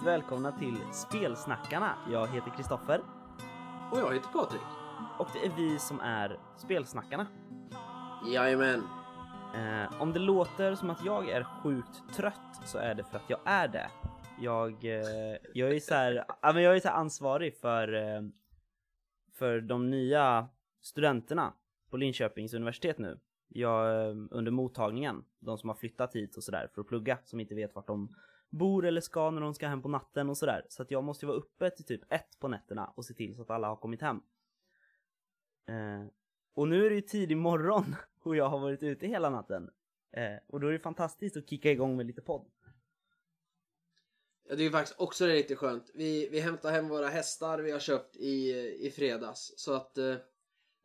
Hjärtligt välkomna till Spelsnackarna. Jag heter Kristoffer Och jag heter Patrik. och det är vi som är Spelsnackarna. Jajamän. Eh, om det låter som att jag är sjukt trött så är det för att jag är det. Jag, eh, jag är så här, jag är så ansvarig för, eh, för de nya studenterna på Linköpings universitet nu. Jag, eh, under mottagningen, de som har flyttat hit och sådär för att plugga, som inte vet vart de bor eller ska när de ska hem på natten och sådär. Så att jag måste vara uppe till typ ett på nätterna och se till så att alla har kommit hem. Eh, och nu är det ju tidig morgon och jag har varit ute hela natten. Eh, och då är det fantastiskt att kicka igång med lite podd. Ja, det är ju faktiskt också lite skönt. Vi, vi hämtar hem våra hästar vi har köpt i, i fredags. Så att eh,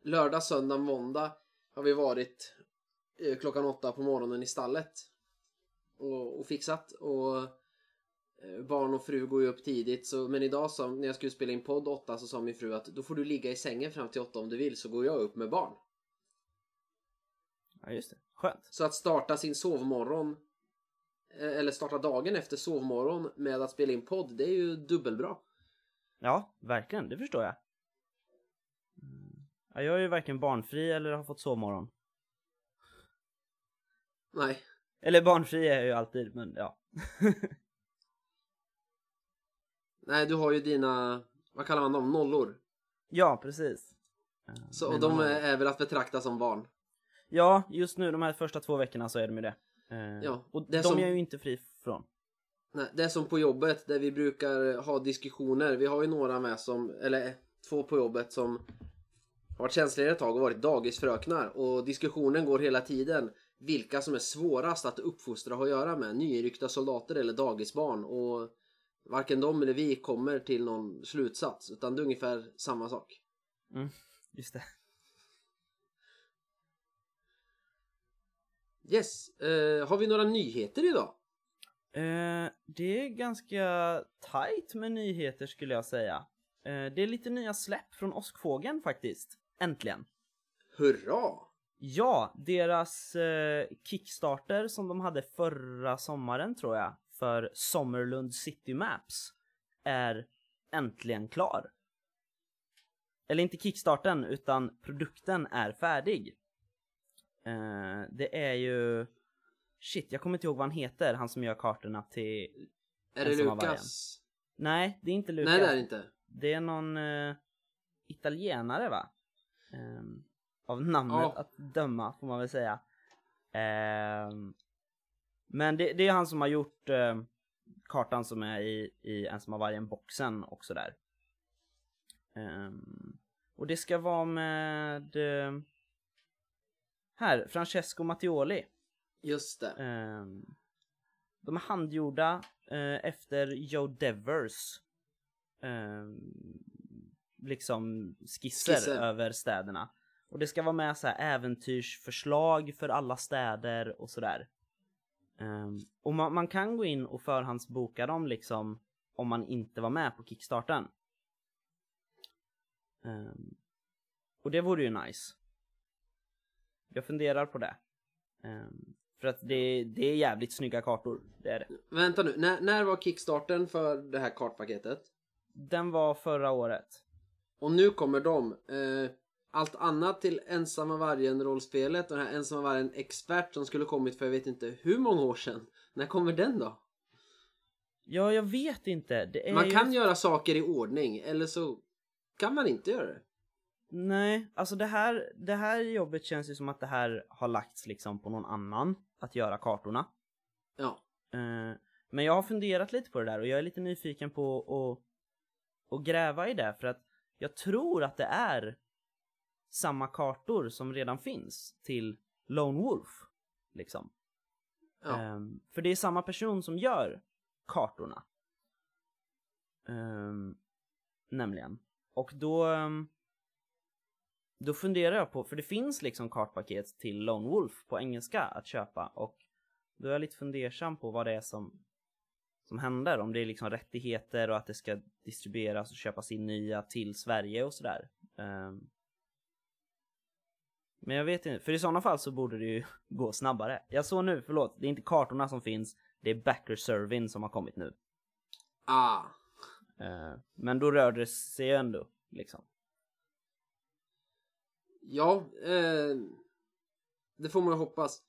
lördag, söndag, måndag har vi varit eh, klockan åtta på morgonen i stallet. Och, och fixat. Och eh, barn och fru går ju upp tidigt. Så, men idag så, när jag skulle spela in podd åtta så sa min fru att då får du ligga i sängen fram till åtta om du vill så går jag upp med barn. Ja just det, skönt. Så att starta sin sovmorgon eh, eller starta dagen efter sovmorgon med att spela in podd, det är ju dubbelbra. Ja, verkligen, det förstår jag. Mm. Ja, jag är ju varken barnfri eller har fått sovmorgon. Nej, Eller barnfri är jag ju alltid, men ja. nej du har ju dina, vad kallar man dem, nollor. ja, precis. Så, och de är väl att betrakta som barn. Ja, just nu de här första två veckorna så är de ju det. Eh, Ja, och det de som- är jag ju inte fri från. Nej, det är som på jobbet där vi brukar ha diskussioner. Vi har ju några med som, eller två på jobbet som har varit tjänstlediga ett tag och varit dagisfröknar. Och diskussionen går hela tiden vilka som är svårast att uppfostra och ha att göra med. Nyryckta soldater eller dagisbarn. Och varken de eller vi kommer till någon slutsats. Utan det är ungefär samma sak. Mm, just det. Yes, eh, har vi några nyheter idag? Eh, det är ganska tight med nyheter skulle jag säga. Eh, det är lite nya släpp från Åskfågeln faktiskt. Äntligen. Hurra! Ja, deras eh, Kickstarter som de hade förra sommaren tror jag för Sommerlund City Maps är äntligen klar. Eller inte Kickstarten utan produkten är färdig. Eh, det är ju Shit, jag kommer inte ihåg vad han heter, han som gör kartorna till... Är det Lukas? Nej, det är inte Lukas. Nej det är det inte. Det är någon eh, italienare va? Ehm, av namnet Ja. att döma får man väl säga. Ehm, men det, det är han som har gjort eh, kartan som är i, i Ensamma vargen-boxen också där. Ehm, och det ska vara med eh, här, Francesco Mattioli. Just det. Ehm, de är handgjorda eh, efter Joe Devers ehm, liksom skisser, Skisser. över städerna. Och det ska vara med så här äventyrsförslag för alla städer och sådär. Ehm, och man, man kan gå in och förhandsboka dem liksom om man inte var med på kickstarten. Ehm, och det vore ju nice. Jag funderar på det. Ehm, för att det, det är jävligt snygga kartor, det är det. Vänta nu, när, när var kickstarten för det här kartpaketet? Den var förra året. Och nu kommer de. Eh, allt annat till Ensamma Vargen-rollspelet och den här Ensamma Vargen Expert som skulle kommit för jag vet inte hur många år sedan. När kommer den då? Ja, jag vet inte. Man ju... kan göra saker i ordning eller så kan man inte göra det. Nej, alltså det här, det här jobbet känns ju som att det här har lagts liksom på någon annan att göra kartorna. Ja. Eh, men jag har funderat lite på det där och jag är lite nyfiken på att, att gräva i det för att jag tror att det är samma kartor som redan finns till Lone Wolf. Liksom. ja. Ehm, för det är samma person som gör kartorna. Ehm, nämligen. Och då... ehm, då funderar jag på, för det finns liksom kartpaket till Lone Wolf på engelska att köpa och då är jag lite fundersam på vad det är som, som händer. Om det är liksom rättigheter och att det ska distribueras och köpas in nya till Sverige och sådär. Ehm, men jag vet inte, för i sådana fall så borde det ju gå snabbare. Jag såg nu, förlåt, det är inte kartorna som finns, det är backer servern som har kommit nu. Ah. Eh, men då rörde det sig ändå liksom. Ja, eh, det får man ju hoppas.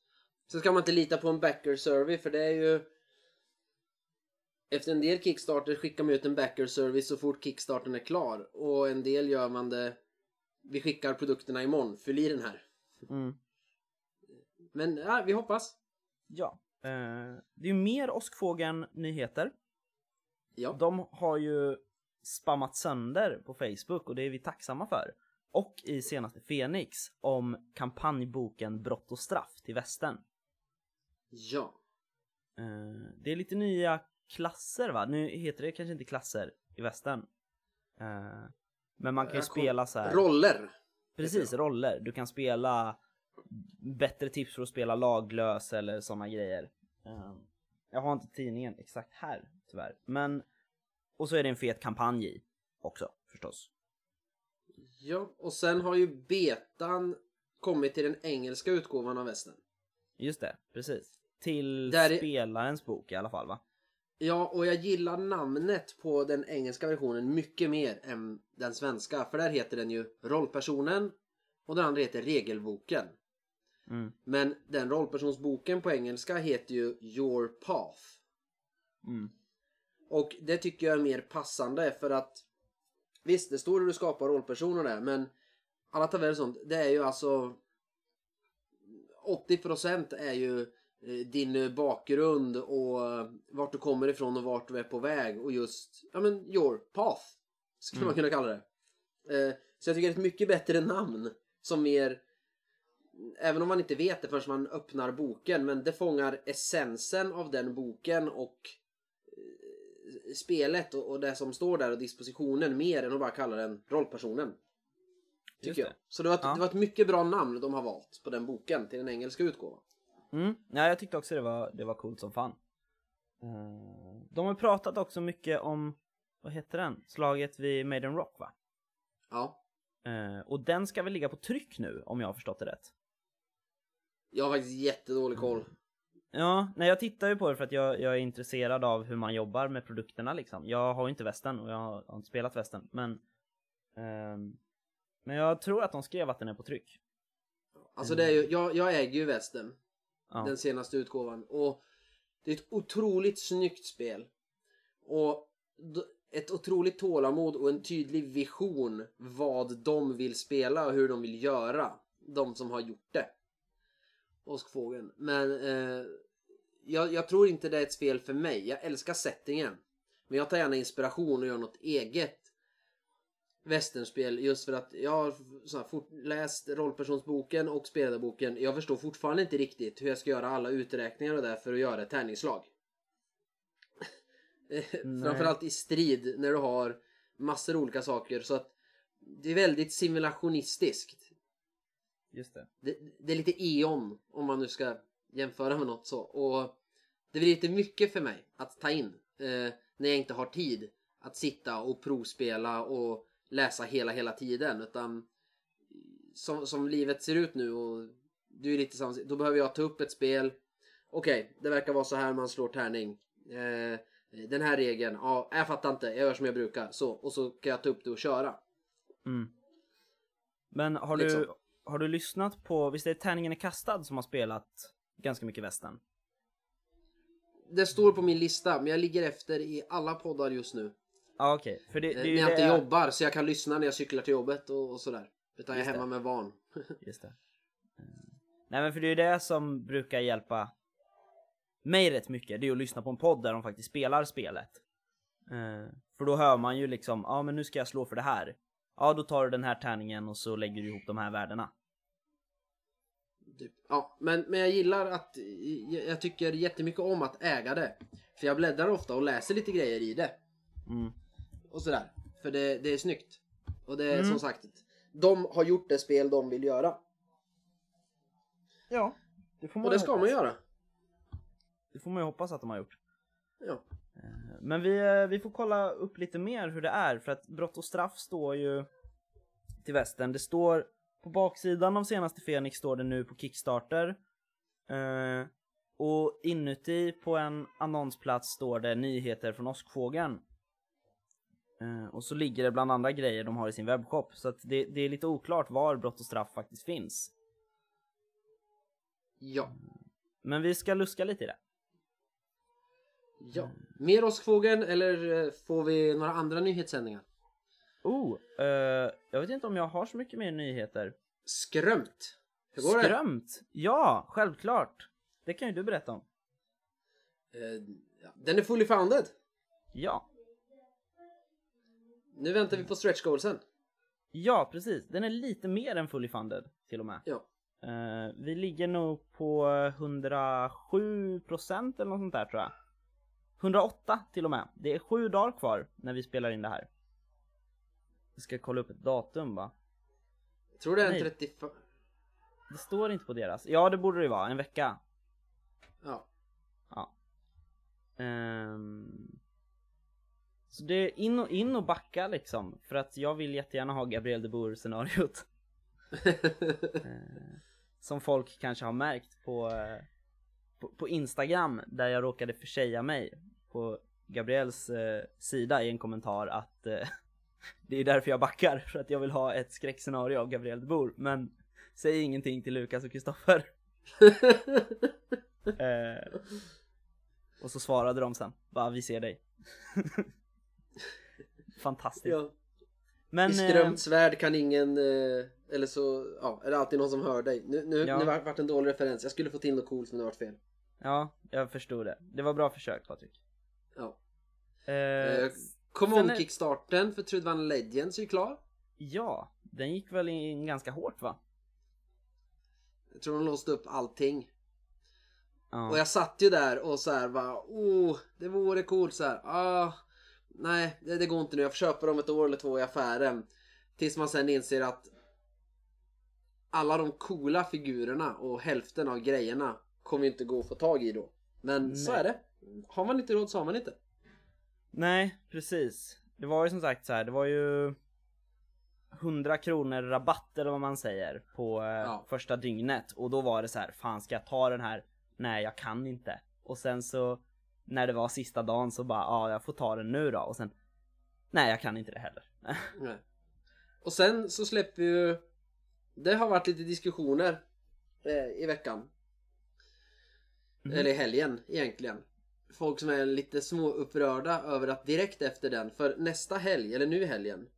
Sen ska man inte lita på en backer survey för det är ju efter en del Kickstarter skickar man ut en backer service så fort Kickstarten är klar och en del gör man det vi skickar produkterna imorgon, fyll i den här. Mm. Men ja, vi hoppas. Ja. Eh, det är ju mer Åskfågeln nyheter. Ja. De har ju spammat sönder på Facebook och det är vi tacksamma för. Och i senaste Fenix om kampanjboken Brott och straff till västern. Ja. Eh, det är lite nya klasser va? Nu heter det kanske inte klasser i västern. Eh, men man kan ju spela så här. Roller. Precis, roller. Du kan spela bättre tips för att spela laglös eller såna grejer. Eh, Jag har inte tidningen exakt här tyvärr. Men, och så är det en fet kampanj i också förstås. Ja, och sen har ju betan kommit till den engelska utgåvan av västen. Just det, precis. Till Där är- spelarens bok i alla fall va? Ja, och jag gillar namnet på den engelska versionen mycket mer än den svenska. För där heter den ju Rollpersonen och den andra heter Regelboken. Mm. Men den rollpersonsboken på engelska heter ju Your Path. Mm. Och det tycker jag är mer passande för att Visst, det står hur du skapar rollpersoner där men alla tabeller och sånt, det är ju alltså 80% är ju din eh, bakgrund och eh, vart du kommer ifrån och vart du är på väg och just, ja men your path skulle man Mm. kunna kalla det. Eh, Så jag tycker det är ett mycket bättre namn som mer Även om man inte vet det förrän man öppnar boken men det fångar essensen av den boken och eh, spelet och, det som står där och dispositionen mer än att bara kalla den rollpersonen. Tycker jag. Så det var, ett, Ja. det var ett mycket bra namn de har valt på den boken till den engelska utgåvan. Mm. Ja, jag tyckte också det var, det var coolt som fan. Eh, De har pratat också mycket om, vad heter den? Slaget vid Maiden Rock va? Ja. Eh, och den ska väl ligga på tryck nu om jag har förstått det rätt. Jag har faktiskt jättedålig koll. Ja, nej jag tittar ju på det för att jag, jag är intresserad av hur man jobbar med produkterna liksom. Jag har ju inte västen och jag har, har inte spelat västen men ehm, Men jag tror att de skrev att den är på tryck. Alltså det är ju, jag, jag äger ju västen. Ja. Den senaste utgåvan. Och det är ett otroligt snyggt spel. Och ett otroligt tålamod och en tydlig vision vad de vill spela och hur de vill göra. De som har gjort det. Åskfågeln. Men eh, jag, jag tror inte det är ett spel för mig. Jag älskar settingen. Men jag tar gärna inspiration och gör något eget västernspel just för att jag har så fort, läst rollpersonsboken och spelarboken. Jag förstår fortfarande inte riktigt hur jag ska göra alla uträkningar och där för att göra ett tärningsslag. Eh. Framförallt i strid när du har massor olika saker så att det är väldigt simulationistiskt. Just det. Det, det är lite E.ON om man nu ska jämföra med något så. Och det blir lite mycket för mig att ta in eh, när jag inte har tid att sitta och provspela och läsa hela hela tiden utan som, som livet ser ut nu och du är lite samma, då behöver jag ta upp ett spel. Okej, det verkar vara så här man slår tärning. Eh, den här regeln, ja, jag fattar inte, jag gör som jag brukar. Så, och så kan jag ta upp det och köra. Mm. Men har Liksom. du, har du lyssnat på, visst är det Tärningen är kastad som har spelat ganska mycket västern? Det står på min lista, men jag ligger efter i alla poddar just nu. Ja okej, för det, det Eh, är när ju jag det inte jobbar så jag kan lyssna när jag cyklar till jobbet och, och sådär. Utan jag är Just hemma det. med barn. Just det. Eh, Nej men för det är ju det som brukar hjälpa mig rätt mycket, det är att lyssna på en podd där de faktiskt spelar spelet. Eh, För då hör man ju liksom, ja men nu ska jag slå för det här. Ja då tar du den här tärningen och så lägger du ihop de här värdena. Typ. Ja, men, men jag gillar att... Jag, jag tycker jättemycket om att äga det. För jag bläddrar ofta och läser lite grejer i det. Mm. Och sådär. För det, det är snyggt. Och det är Mm. som sagt, de har gjort det spel de vill göra. Ja, det får man Och det ju ska hoppas. man göra. Det får man ju hoppas att de har gjort. Ja. Eh, Men vi, eh, vi får kolla upp lite mer hur det är för att brott och straff står ju till västen. Det står på baksidan av senaste Fenix står det nu på Kickstarter. Eh, och inuti på en annonsplats står det nyheter från Åskfågeln. Eh, och så ligger det bland andra grejer de har i sin webbshop. Så att det, det är lite oklart var brott och straff faktiskt finns. Ja. Men vi ska luska lite i det. Ja. Mer Åskfågeln eller eh, får vi några andra nyhetssändningar? Oh, eh, jag vet inte om jag har så mycket mer nyheter. Skrömt! Hur går det? Skrömt? Ja, självklart. Det kan ju du berätta om. Eh, ja, Den är fully founded. Ja, Nu väntar vi på stretch goalsen. ja precis. Den är lite mer än fully funded till och med. Ja. Eh, vi ligger nog på 107 procent eller något sånt där tror jag. 108 till och med. Det är sju dagar kvar när vi spelar in det här. Vi ska kolla upp ett datum va? Jag tror det är en Nej. 35... Det står inte på deras. Ja det borde det vara, en vecka. Ja. Ja. Ehm. Så det är in och, in och backa liksom. För att jag vill jättegärna ha Gabriel de Boer scenariot. Eh, som folk kanske har märkt på, eh, på, på Instagram där jag råkade försäga mig på Gabriels eh, sida i en kommentar att eh, det är därför jag backar för att jag vill ha ett skräckscenario av Gabriel de Boer men säg ingenting till Lukas och Kristoffer. Eh, och så svarade de sen, bara vi ser dig. Fantastiskt. ja. Men, I eh, skrömts värld kan ingen... eh, Eller så ja, är det alltid någon som hör dig. Nu, nu, Ja. nu vart det en dålig referens. Jag skulle få till något coolt men det vart fel. ja, jag förstod det. Det var bra försök Patrik. Ja. Eh, Eh, Come sen on är- för Trudvan Legends är ju klar. ja, den gick väl in ganska hårt va? Jag tror de låste upp allting. Ja. Och jag satt ju där och så här bara, oh, det vore coolt så här. Ah, nej, det, det går inte nu. Jag får köpa dem ett år eller två i affären. Tills man sen inser att alla de coola figurerna och hälften av grejerna kommer ju inte gå att få tag i då. Men så Nej. är det. Har man inte råd så har man inte. Nej, precis. Det var ju som sagt så här, det var ju 100 kronor rabatt eller vad man säger på eh, Ja. första dygnet och då var det så här, fan ska jag ta den här? Nej, jag kan inte. Och sen så när det var sista dagen så bara, ja, jag får ta den nu då och sen Nej, jag kan inte det heller. Nej. Och sen så släpper ju Det har varit lite diskussioner eh, i veckan. Mhm. Eller i helgen egentligen. Folk som är lite små upprörda över att direkt efter den, för nästa helg, eller nu i helgen,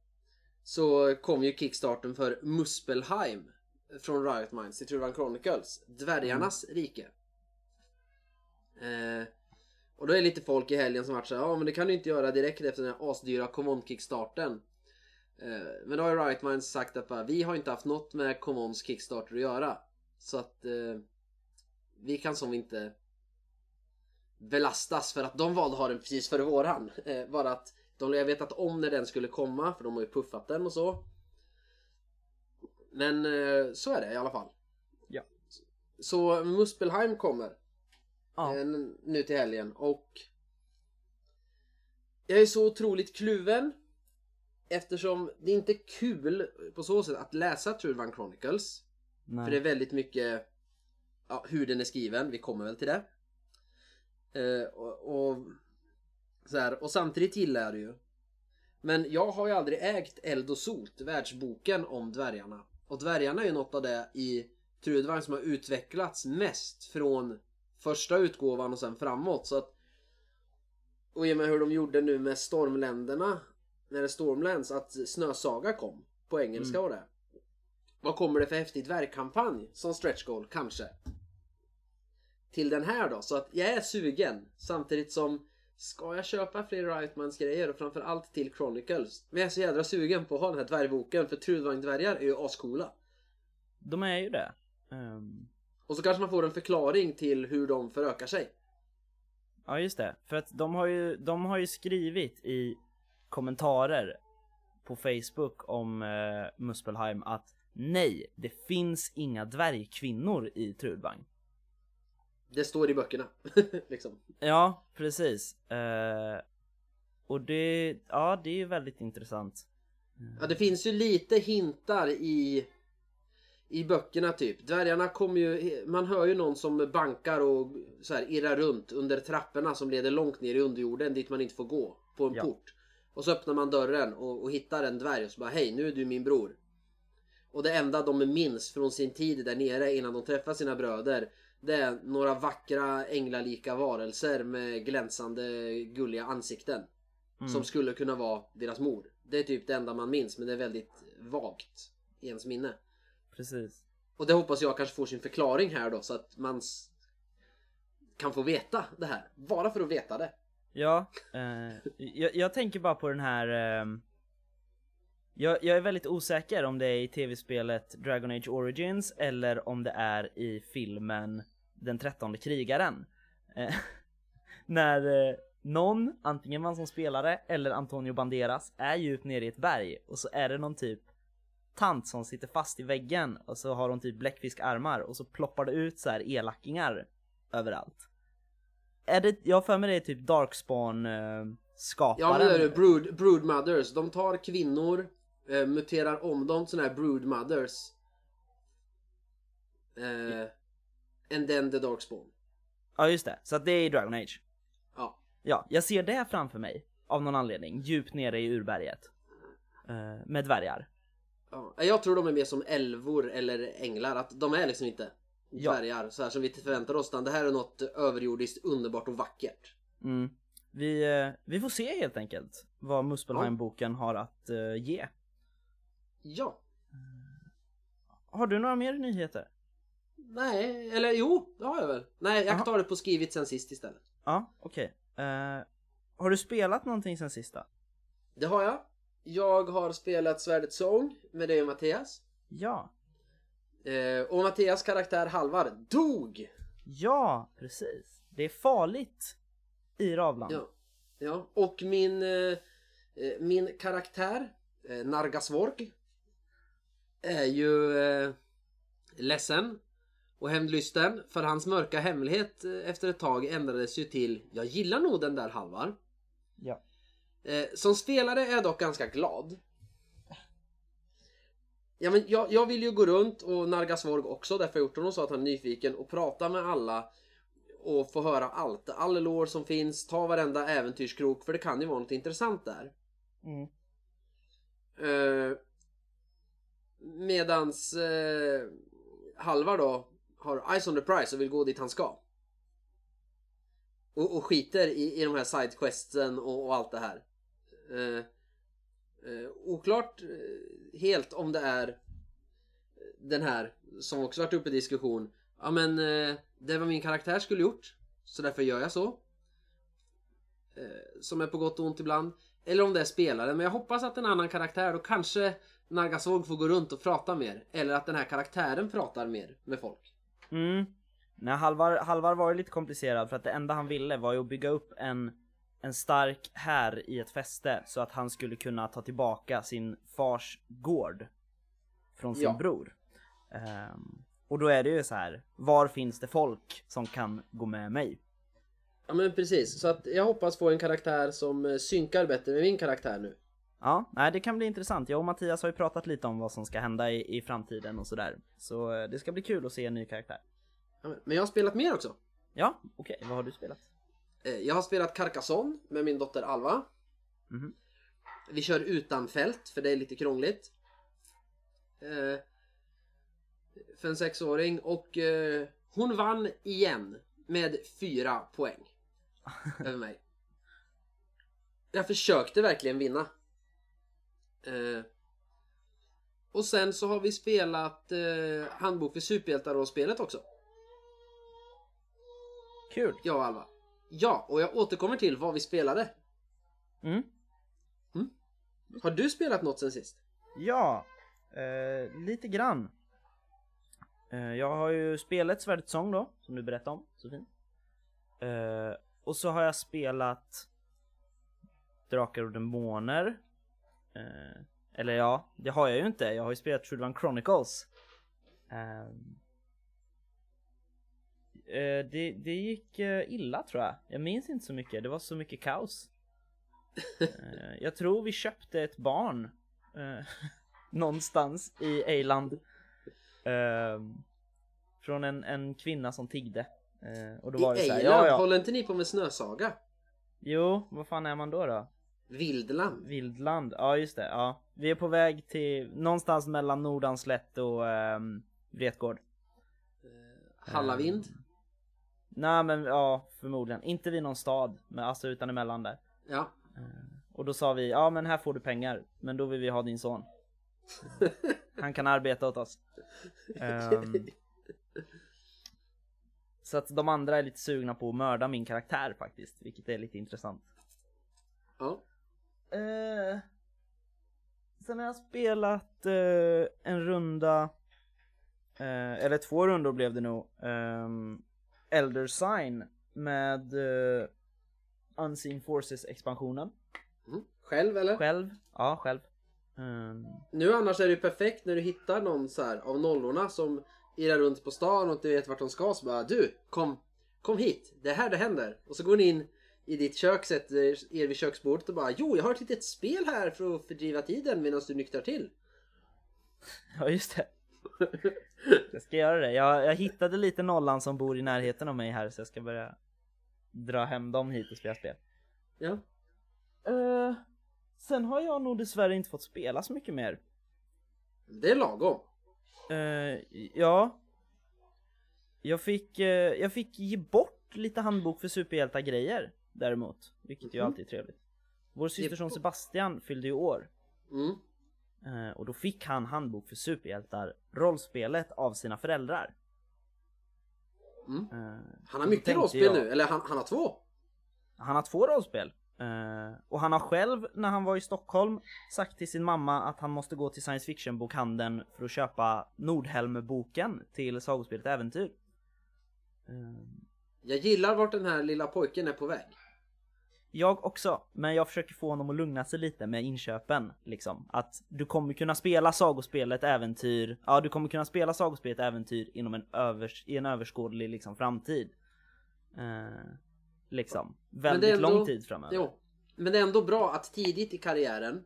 så kom ju kickstarten för Muspelheim från Riot Minds i Truvan Chronicles, Dvärgarnas rike. Eh, och då är det lite folk i helgen som varit såhär, ja men det kan du inte göra direkt efter den här asdyra Common kickstarten. Eh, men då har ju Riot Minds sagt att bara, vi har inte haft något med Commons kickstarter att göra. Så att eh, vi kan som inte belastas för att de valde att ha den precis före våran. Eh, bara att de har vetat om när den skulle komma för de har ju puffat den och så. Men eh, så är det i alla fall. Ja. Så Muspelheim kommer Ja. eh, nu till helgen och jag är så otroligt kluven eftersom det inte är kul på så sätt att läsa Trudvan Chronicles. Nej. För det är väldigt mycket ja, hur den är skriven, vi kommer väl till det. Eh, och, och, så här, och samtidigt gillar jag det ju. Men jag har ju aldrig ägt Eld och Sot, världsboken om dvärgarna. Och dvärgarna är ju något av det i Trudvang som har utvecklats mest från första utgåvan och sen framåt. Så att, och i och med hur de gjorde nu med Stormländerna, när det är Stormlands, att Snösaga kom på engelska och det. Vad kommer det för häftig dvärgkampanj som stretch goal kanske? Till den här då, så att jag är sugen samtidigt som Ska jag köpa fler Rightmans grejer och framförallt till Chronicles? Men jag är så jädra sugen på att ha den här dvärgboken för Trudvang-dvärgar är ju ascoola. De är ju det. Ehm, Och så kanske man får en förklaring till hur de förökar sig. Ja just det, för att de har ju, de har ju skrivit i kommentarer på Facebook om eh, Muspelheim att nej, det finns inga dvärgkvinnor i Trudvang. Det står i böckerna. liksom. Ja, precis. Eh, och det, ja det är ju väldigt intressant. Ja, det finns ju lite hintar i i böckerna typ. Dvärgarna kommer ju, man hör ju någon som bankar och så här irrar runt under trapporna som leder långt ner i underjorden dit man inte får gå på en Ja. port. Och så öppnar man dörren och, och hittar en dvärg och så bara hej nu är du min bror. Och det enda de minns från sin tid där nere innan de träffar sina bröder det är några vackra änglalika varelser med glänsande gulliga ansikten. Mm. Som skulle kunna vara deras mor. Det är typ det enda man minns men det är väldigt vagt i ens minne. Precis. Och det hoppas jag kanske får sin förklaring här då så att man kan få veta det här. Bara för att veta det. Ja, eh, jag, jag tänker bara på den här ehm, jag, jag är väldigt osäker om det är i tv-spelet Dragon Age Origins eller om det är i filmen Den trettonde krigaren. Eh, när eh, någon, antingen man som spelare eller Antonio Banderas, är djupt nere i ett berg och så är det någon typ tant som sitter fast i väggen och så har hon typ bläckfiskarmar och så ploppar det ut så här elackingar överallt. Är det, jag har för mig det är typ Darkspawn eh, skaparen. Ja men det är det, brood, brood mothers. De tar kvinnor, eh, muterar om dem såna här brood mothers. Eh, and then the darkspawn. Ja just det, så att det är Dragon Age. Ja. Ja, jag ser det framför mig av någon anledning, djupt nere i urberget. Eh, med dvärgar. Ja. Jag tror de är mer som älvor eller änglar. Att de är liksom inte Ja. dvärgar så här som vi förväntar oss. Utan det här är något överjordiskt underbart och vackert. Mm. Vi, eh, vi får se helt enkelt vad Muspelheim-boken har att eh, ge. Ja. Har du några mer nyheter? Nej, eller jo, det har jag väl. Nej, jag Aha. tar det på skrivit sen sist istället. Ja, okej. Eh, har du spelat någonting sen sista? Det har jag. Jag har spelat Svärdets sång med dig och Mattias. Ja. Eh, och Mattias karaktär Halvar dog! Ja, precis. Det är farligt i Ravland. Ja. ja. Och min, eh, eh, min karaktär, eh, Nargasvorg, är ju eh, ledsen och hämndlysten för hans mörka hemlighet eh, efter ett tag ändrades ju till Jag gillar nog den där Halvar. Eh, som spelare är jag dock ganska glad. Ja, men jag, jag vill ju gå runt och Nargasvorg också, därför har jag gjort honom så att han är nyfiken och prata med alla och få höra allt, all lår som finns, ta varenda äventyrskrok för det kan ju vara något intressant där. Mm. Eh, medans eh, Halvar då har Eyes on the prize och vill gå dit han ska. Och, och skiter i, i de här sidequesten och, och allt det här. Eh, eh, oklart eh, helt om det är den här som också varit uppe i diskussion. Ja men eh, det var min karaktär skulle gjort. Så därför gör jag så. Eh, som är på gott och ont ibland. Eller om det är spelaren. Men jag hoppas att en annan karaktär då kanske Nargasvåg får gå runt och prata mer. Eller att den här karaktären pratar mer med folk. Mm. Nej, Halvar, Halvar var ju lite komplicerad för att det enda han ville var ju att bygga upp en, en stark här i ett fäste så att han skulle kunna ta tillbaka sin fars gård från sin Ja. bror. Ehm, och då är det ju så här, var finns det folk som kan gå med mig? Ja men precis. Så att jag hoppas få en karaktär som eh, synkar bättre med min karaktär nu. Ja, nej det kan bli intressant. Jag och Mattias har ju pratat lite om vad som ska hända i, i framtiden och sådär. Så eh, det ska bli kul att se en ny karaktär. Ja, men- jag har spelat mer också. Ja, okej, vad har du spelat? Eh, Jag har spelat Carcassonne med min dotter Alva. Mhm. Vi kör utan fält för det är lite krångligt. Eh, För en sexåring och eh, hon vann igen med fyra poäng över mig. Jag försökte verkligen vinna. Eh, Och sen så har vi spelat eh, Handbok för superhjältar-spelet också. Kul! Jag och Alva. Ja, och jag återkommer till vad vi spelade. Mm. Har du spelat något sen sist? Ja, eh, lite grann. Eh, jag har ju spelat Svärdets sång då, som du berättade om, så fint. Eh, och så har jag spelat Drakar och Demoner. Eh, eller ja, det har jag ju inte. Jag har ju spelat Trudvan Chronicles. Ehm. Eh, det, det gick eh, illa tror jag. Jag minns inte så mycket. Det var så mycket kaos. Eh, jag tror vi köpte ett barn någonstans i Eiland. Ehm, från en, en kvinna som tiggde. Och då var det I så här, Eiland? ja ja. Håller inte ni på med Snösaga? Jo, vad fan är man då då? Vildland. Vildland, ja just det. Ja. Vi är på väg till någonstans mellan Nordanslätt och um, Vretgård. Hallavind. Nej men ja, förmodligen. Inte vid någon stad, men alltså utan emellan där. Ja. Och då sa vi, ja men här får du pengar, men då vill vi ha din son. Han kan arbeta åt oss. Ehm, så att de andra är lite sugna på att mörda min karaktär faktiskt, vilket är lite intressant. Ja. Eh, sen har jag spelat eh, en runda, eh, eller två rundor blev det nog, um, Elder Sign med eh, Unseen Forces expansionen. Mm. Själv eller? Själv, ja själv. Ehm, Nu annars är det ju perfekt när du hittar någon så här av nollorna som irrar runt på stan och inte vet vart de ska så bara du kom, kom hit, det är här det händer. Och så går ni in i ditt kök, sätter er vid köksbordet och bara jo jag har ett litet spel här för att fördriva tiden medan du nyktrar till. ja just det. Jag ska göra det. Jag, jag hittade lite nollan som bor i närheten av mig här så jag ska börja dra hem dem hit och spela spel. Ja. Eh, sen har jag nog dessvärre inte fått spela så mycket mer. Det är lagom. Eh, ja. Jag fick, eh, jag fick ge bort lite handbok för superhjältar grejer däremot, vilket ju Mhm. alltid är trevligt. Vår systerson. Sebastian fyllde ju år Mm. Eh, och då fick han handbok för superhjältar, rollspelet av sina föräldrar. Mm. Eh, Han har mycket rollspel jag- nu, eller han, han har två. Han har två rollspel. Eh, och han har själv, när han var i Stockholm, sagt till sin mamma att han måste gå till science fiction bokhandeln för att köpa Nordhelm-boken till sagospelet Äventyr. Jag gillar vart den här lilla pojken är på väg. Jag också, men jag försöker få honom att lugna sig lite med inköpen. Liksom. Att du kommer kunna spela sagospelet Äventyr, ja du kommer kunna spela sagospelet Äventyr inom en, övers, i en överskådlig liksom, framtid. Eh, liksom. Väldigt ändå- lång tid framöver. Jo. Men det är ändå bra att tidigt i karriären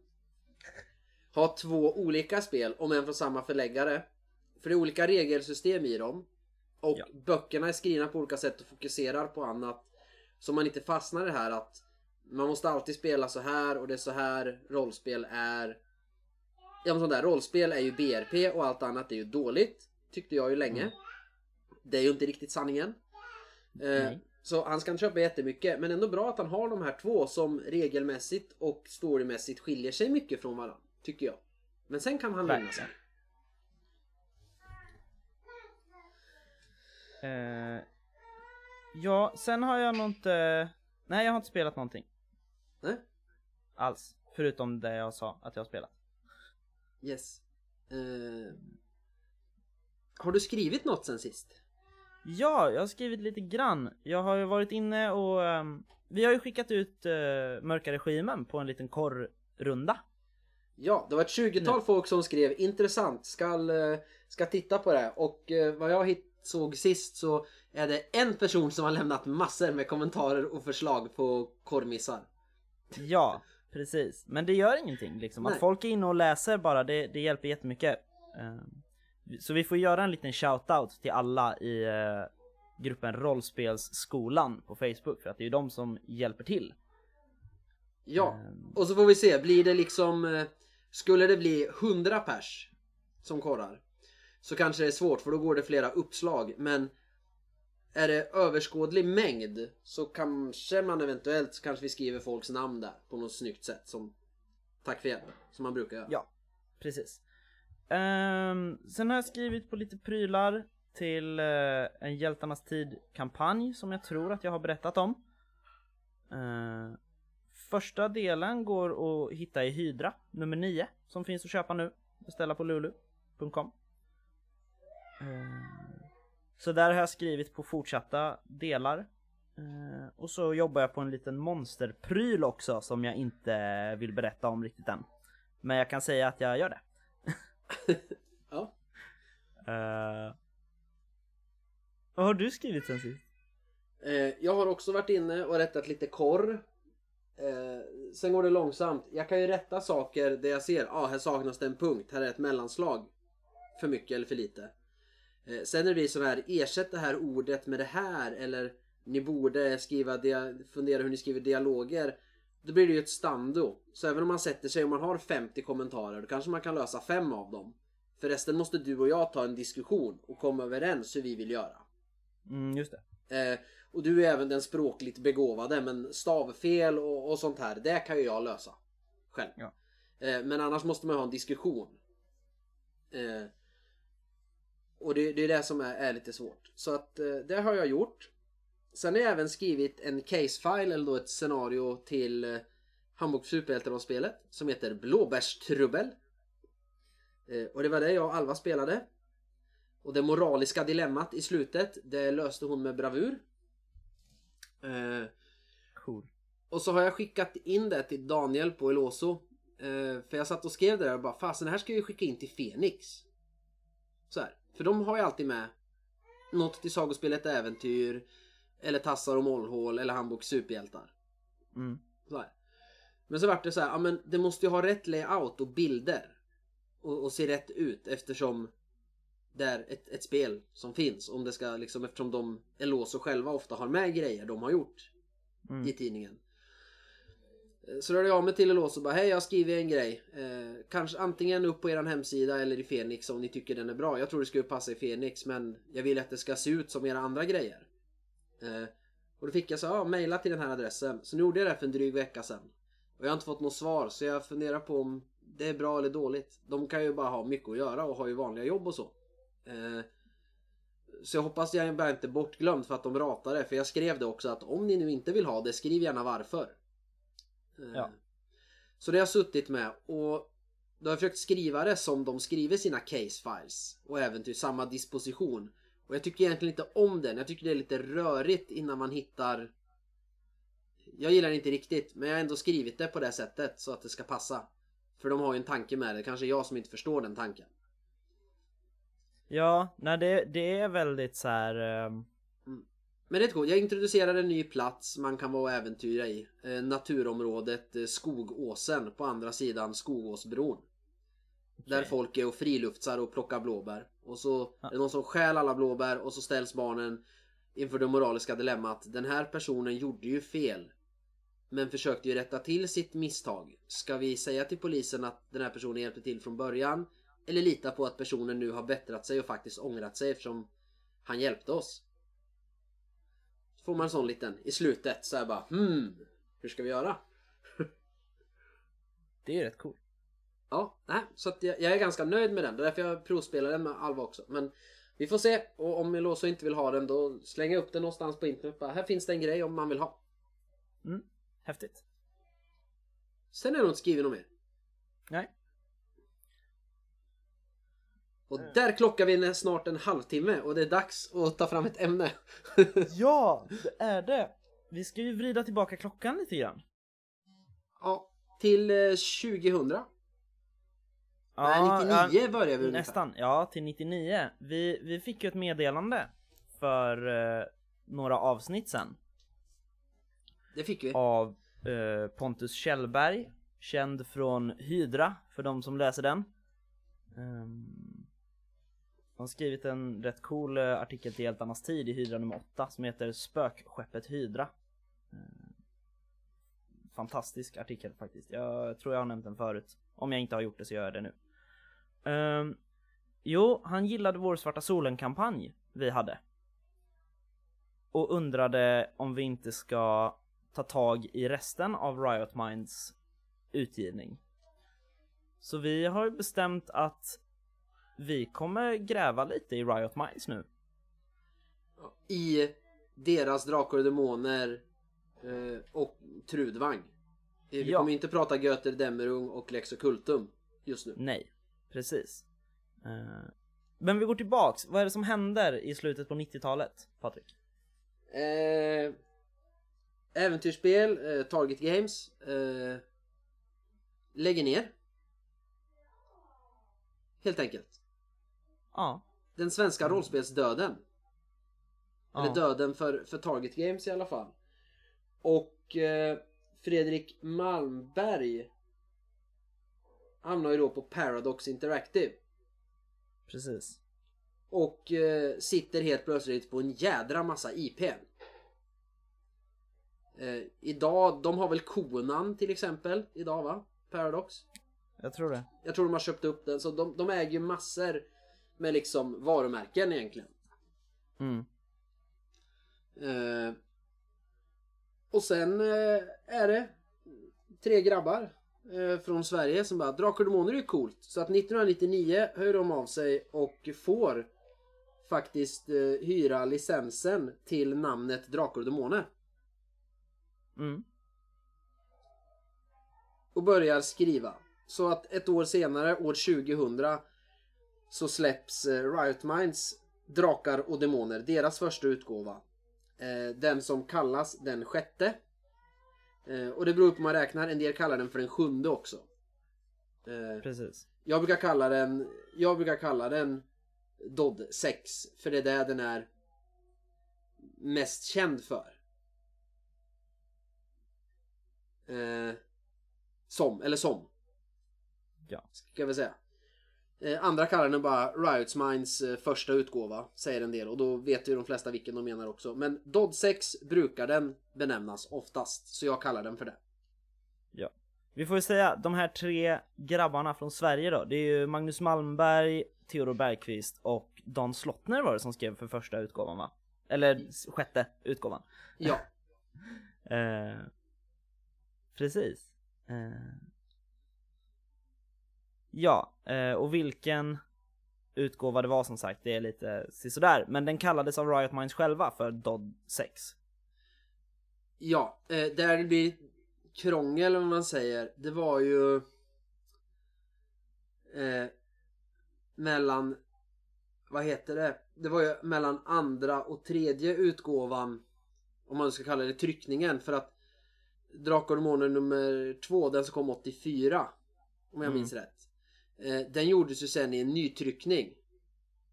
ha två olika spel, om än från samma förläggare. För det är olika regelsystem i dem. Och Ja. böckerna är skrivna på olika sätt och fokuserar på annat. Så man inte fastnar i det här att man måste alltid spela så här och det är så här rollspel är. Ja men sånt där, rollspel är ju BRP och allt annat är ju dåligt. Tyckte jag ju länge. Mm. Det är ju inte riktigt sanningen. Eh, Nej. så han ska inte köpa jättemycket men ändå bra att han har de här två som regelmässigt och storymässigt skiljer sig mycket från varandra. Tycker jag. Men sen kan han lugna sig. Eh, ja, sen har jag nog inte... Nej, jag har inte spelat någonting? Alls. Förutom det jag sa att jag har spelat. Yes. Eh, har du skrivit något sen sist? Ja, jag har skrivit lite grann. Jag har ju varit inne och... ehm, vi har ju skickat ut uh, Mörka Regimen på en liten korrrunda. Ja, det var ett 20-tal folk som skrev intressant, ska, eh, ska titta på det. Och eh, vad jag hit, såg sist så är det en person som har lämnat massor med kommentarer och förslag på korvmissar. Ja, precis. Men det gör ingenting liksom. Att Nej. folk är inne och läser bara, det, det hjälper jättemycket. Ehm, Så vi får göra en liten shoutout till alla i eh, gruppen Rollspelsskolan på Facebook för att det är ju de som hjälper till. Ja, Ehm, och så får vi se, blir det liksom... eh, Skulle det bli 100 pers som korrar så kanske det är svårt för då går det flera uppslag men är det överskådlig mängd så kanske man eventuellt så kanske vi skriver folks namn där på något snyggt sätt som tack för hjälpen som man brukar göra. Ja, precis. Um, sen har jag skrivit på lite prylar till uh, en Hjältarnas tid-kampanj som jag tror att jag har berättat om. Uh, första delen går att hitta i Hydra, nummer 9, som finns att köpa nu. Beställa på lulu.com. Uh, ehm, så där har jag skrivit på fortsatta delar. Eh, och så jobbar jag på en liten monsterpryl också som jag inte vill berätta om riktigt än. Men jag kan säga att jag gör det. Ja. Eh, vad har du skrivit sen sist? Eh, jag har också varit inne och rättat lite korr. Sen går det långsamt. Jag kan ju rätta saker där jag ser, ja ah, här saknas det en punkt, här är ett mellanslag. För mycket eller för lite. Eh, sen när det blir så här, ersätt det här ordet med det här eller ni borde skriva, fundera hur ni skriver dialoger. Då blir det ju ett stando. Så även om man sätter sig och man har 50 kommentarer då kanske man kan lösa fem av dem. För resten måste du och jag ta en diskussion och komma överens hur vi vill göra. Mm, just det. Eh, och du är även den språkligt begåvade men stavfel och, och sånt här, det kan ju jag lösa. Själv. Ja. Eh, men annars måste man ha en diskussion. Eh, och det, det är det som är, är lite svårt. Så att eh, det har jag gjort. Sen har jag även skrivit en case-file eller då ett scenario till eh, Hamburg Superhjälterollspelet som heter Blåbärstrubbel. Eh, och det var det jag och Alva spelade. Och det moraliska dilemmat i slutet, det löste hon med bravur. Eh, Cool. och så har jag skickat in det till Daniel på Eloso. Eh, för jag satt och skrev det där och bara fasen det här ska jag ju skicka in till Fenix. Så här. För de har ju alltid med något till sagospelet äventyr. Eller tassar och mollhål eller handbok superhjältar. Mm. Så. Men så vart det så här, ja men det måste ju ha rätt layout och bilder. Och, och se rätt ut eftersom det är ett, ett spel som finns. Om det ska liksom, eftersom de Eloso själva ofta har med grejer de har gjort Mm. i tidningen. Eh, så rörde hörde jag mig till Eloso och bara hej jag har skrivit en grej. Eh, kanske antingen upp på eran hemsida eller i Fenix om ni tycker den är bra. Jag tror det skulle passa i Fenix men jag vill att det ska se ut som era andra grejer. Eh, och då fick jag så ja mejla till den här adressen. Så nu gjorde jag det för en dryg vecka sedan. Och jag har inte fått något svar så jag funderar på om det är bra eller dåligt. De kan ju bara ha mycket att göra och har ju vanliga jobb och så. Eh, så jag hoppas jag bara inte bortglömd för att de ratade. För jag skrev det också att om ni nu inte vill ha det, skriv gärna varför. Eh, Ja. Så det har jag suttit med och då har jag försökt skriva det som de skriver sina case files. Och även till samma disposition. Och jag tycker egentligen inte om den. Jag tycker det är lite rörigt innan man hittar... Jag gillar det inte riktigt, men jag har ändå skrivit det på det sättet så att det ska passa. För de har ju en tanke med det. Kanske jag som inte förstår den tanken. Ja, nej det, det är väldigt så här. ehm, Men det är coolt. Jag introducerar en ny plats man kan vara och äventyra i. Eh, naturområdet eh, Skogåsen på andra sidan Skogåsbron. Där Okej. folk är och friluftsar och plockar blåbär. Och så Ja. är det någon som stjäl alla blåbär och så ställs barnen inför det moraliska dilemmat. Den här personen gjorde ju fel. Men försökte ju rätta till sitt misstag. Ska vi säga till polisen att den här personen hjälpte till från början? Eller lita på att personen nu har bättrat sig och faktiskt ångrat sig eftersom han hjälpte oss? Så får man en sån liten i slutet så här bara hmm, hur ska vi göra? det är rätt coolt. Ja, nej, så att jag, jag är ganska nöjd med den. Det är därför jag provspelar den med Alva också. Men vi får se. Och om Eloso inte vill ha den då slänger jag upp den någonstans på internet. Bara, här finns det en grej om man vill ha. Mm. Häftigt. Sen är det nog inte skrivit något mer. Nej. Och där klockar vi snart en halvtimme och det är dags att ta fram ett ämne. Ja, det är det. Vi ska ju vrida tillbaka klockan lite grann. ja, till eh, 2000. Nej, 99 börjar vi ungefär. Nästan, ja till 99. Vi, vi fick ju ett meddelande för eh, några avsnitt sen Det fick vi. av eh, Pontus Kjellberg, känd från Hydra för de som läser den. Um, han har skrivit en rätt cool eh, artikel till Hjältarnas tid i Hydra nummer 8 som heter Spökskeppet Hydra. Eh, fantastisk artikel faktiskt. Jag tror jag har nämnt den förut. Om jag inte har gjort det så gör jag det nu. Um, jo, han gillade vår Svarta Solen-kampanj vi hade. Och undrade om vi inte ska ta tag i resten av Riot Minds utgivning. Så vi har bestämt att vi kommer gräva lite i Riot Minds nu. I deras Drakar och Demoner eh, och Trudvang. Eh, Vi Ja. kommer inte prata Göter Dämmerung och Lex Occultum just nu. Nej, precis. Eh, men vi går tillbaks, vad är det som händer i slutet på 90-talet, Patrik? Eh, äventyrsspel, eh, Target Games lägger ner. Helt enkelt. Ja. Den svenska rollspelsdöden. Eller ja. döden för, för Target Games i alla fall. Och eh, Fredrik Malmberg hamnar ju då på Paradox Interactive. Precis. Och eh, sitter helt plötsligt på en jädra massa IPn. Eh, idag, de har väl Konan till exempel idag va? Paradox. Jag tror det. Jag tror de har köpt upp den så de, de äger ju massor med liksom varumärken egentligen. Mm. Eh, och sen eh, är det tre grabbar eh, från Sverige som bara Drakar och Demoner är coolt. Så att 1999 hör de av sig och får faktiskt eh, hyra licensen till namnet Drakar och Demoner. Mm. och börjar skriva. Så att ett år senare, år 2000, så släpps eh, Riot Minds Drakar och Demoner, deras första utgåva. Eh, Den som kallas den sjätte. Eh, Och det beror på hur man räknar, en del kallar den för den sjunde också. Precis. Jag brukar kalla den, jag brukar kalla den Dodd 6, för det är det den är mest känd för. Eh, som, eller som, Ja. ska vi säga. Eh, andra kallar den bara Riots Minds eh, första utgåva, säger en del och då vet ju de flesta vilken de menar också. Men Dodd 6 brukar den benämnas oftast, så jag kallar den för det. Ja. Vi får ju säga, de här tre grabbarna från Sverige då, det är ju Magnus Malmberg, Theodor Bergqvist och Dan Slottner var det som skrev för första utgåvan va? Eller sjätte utgåvan. Ja, Eh, precis. Eh, ja, eh, och vilken utgåva det var som sagt, det är lite sisådär. Men den kallades av Riot Minds själva för Dodd 6. Ja, eh, där det blir krångel om man säger, det var ju eh, mellan, vad heter det? Det var ju mellan andra och tredje utgåvan, om man ska kalla det tryckningen, för att Drakar och Demoner nummer två, den som kom 84, om jag Mm. minns rätt. Eh, den gjordes ju sen i en nytryckning.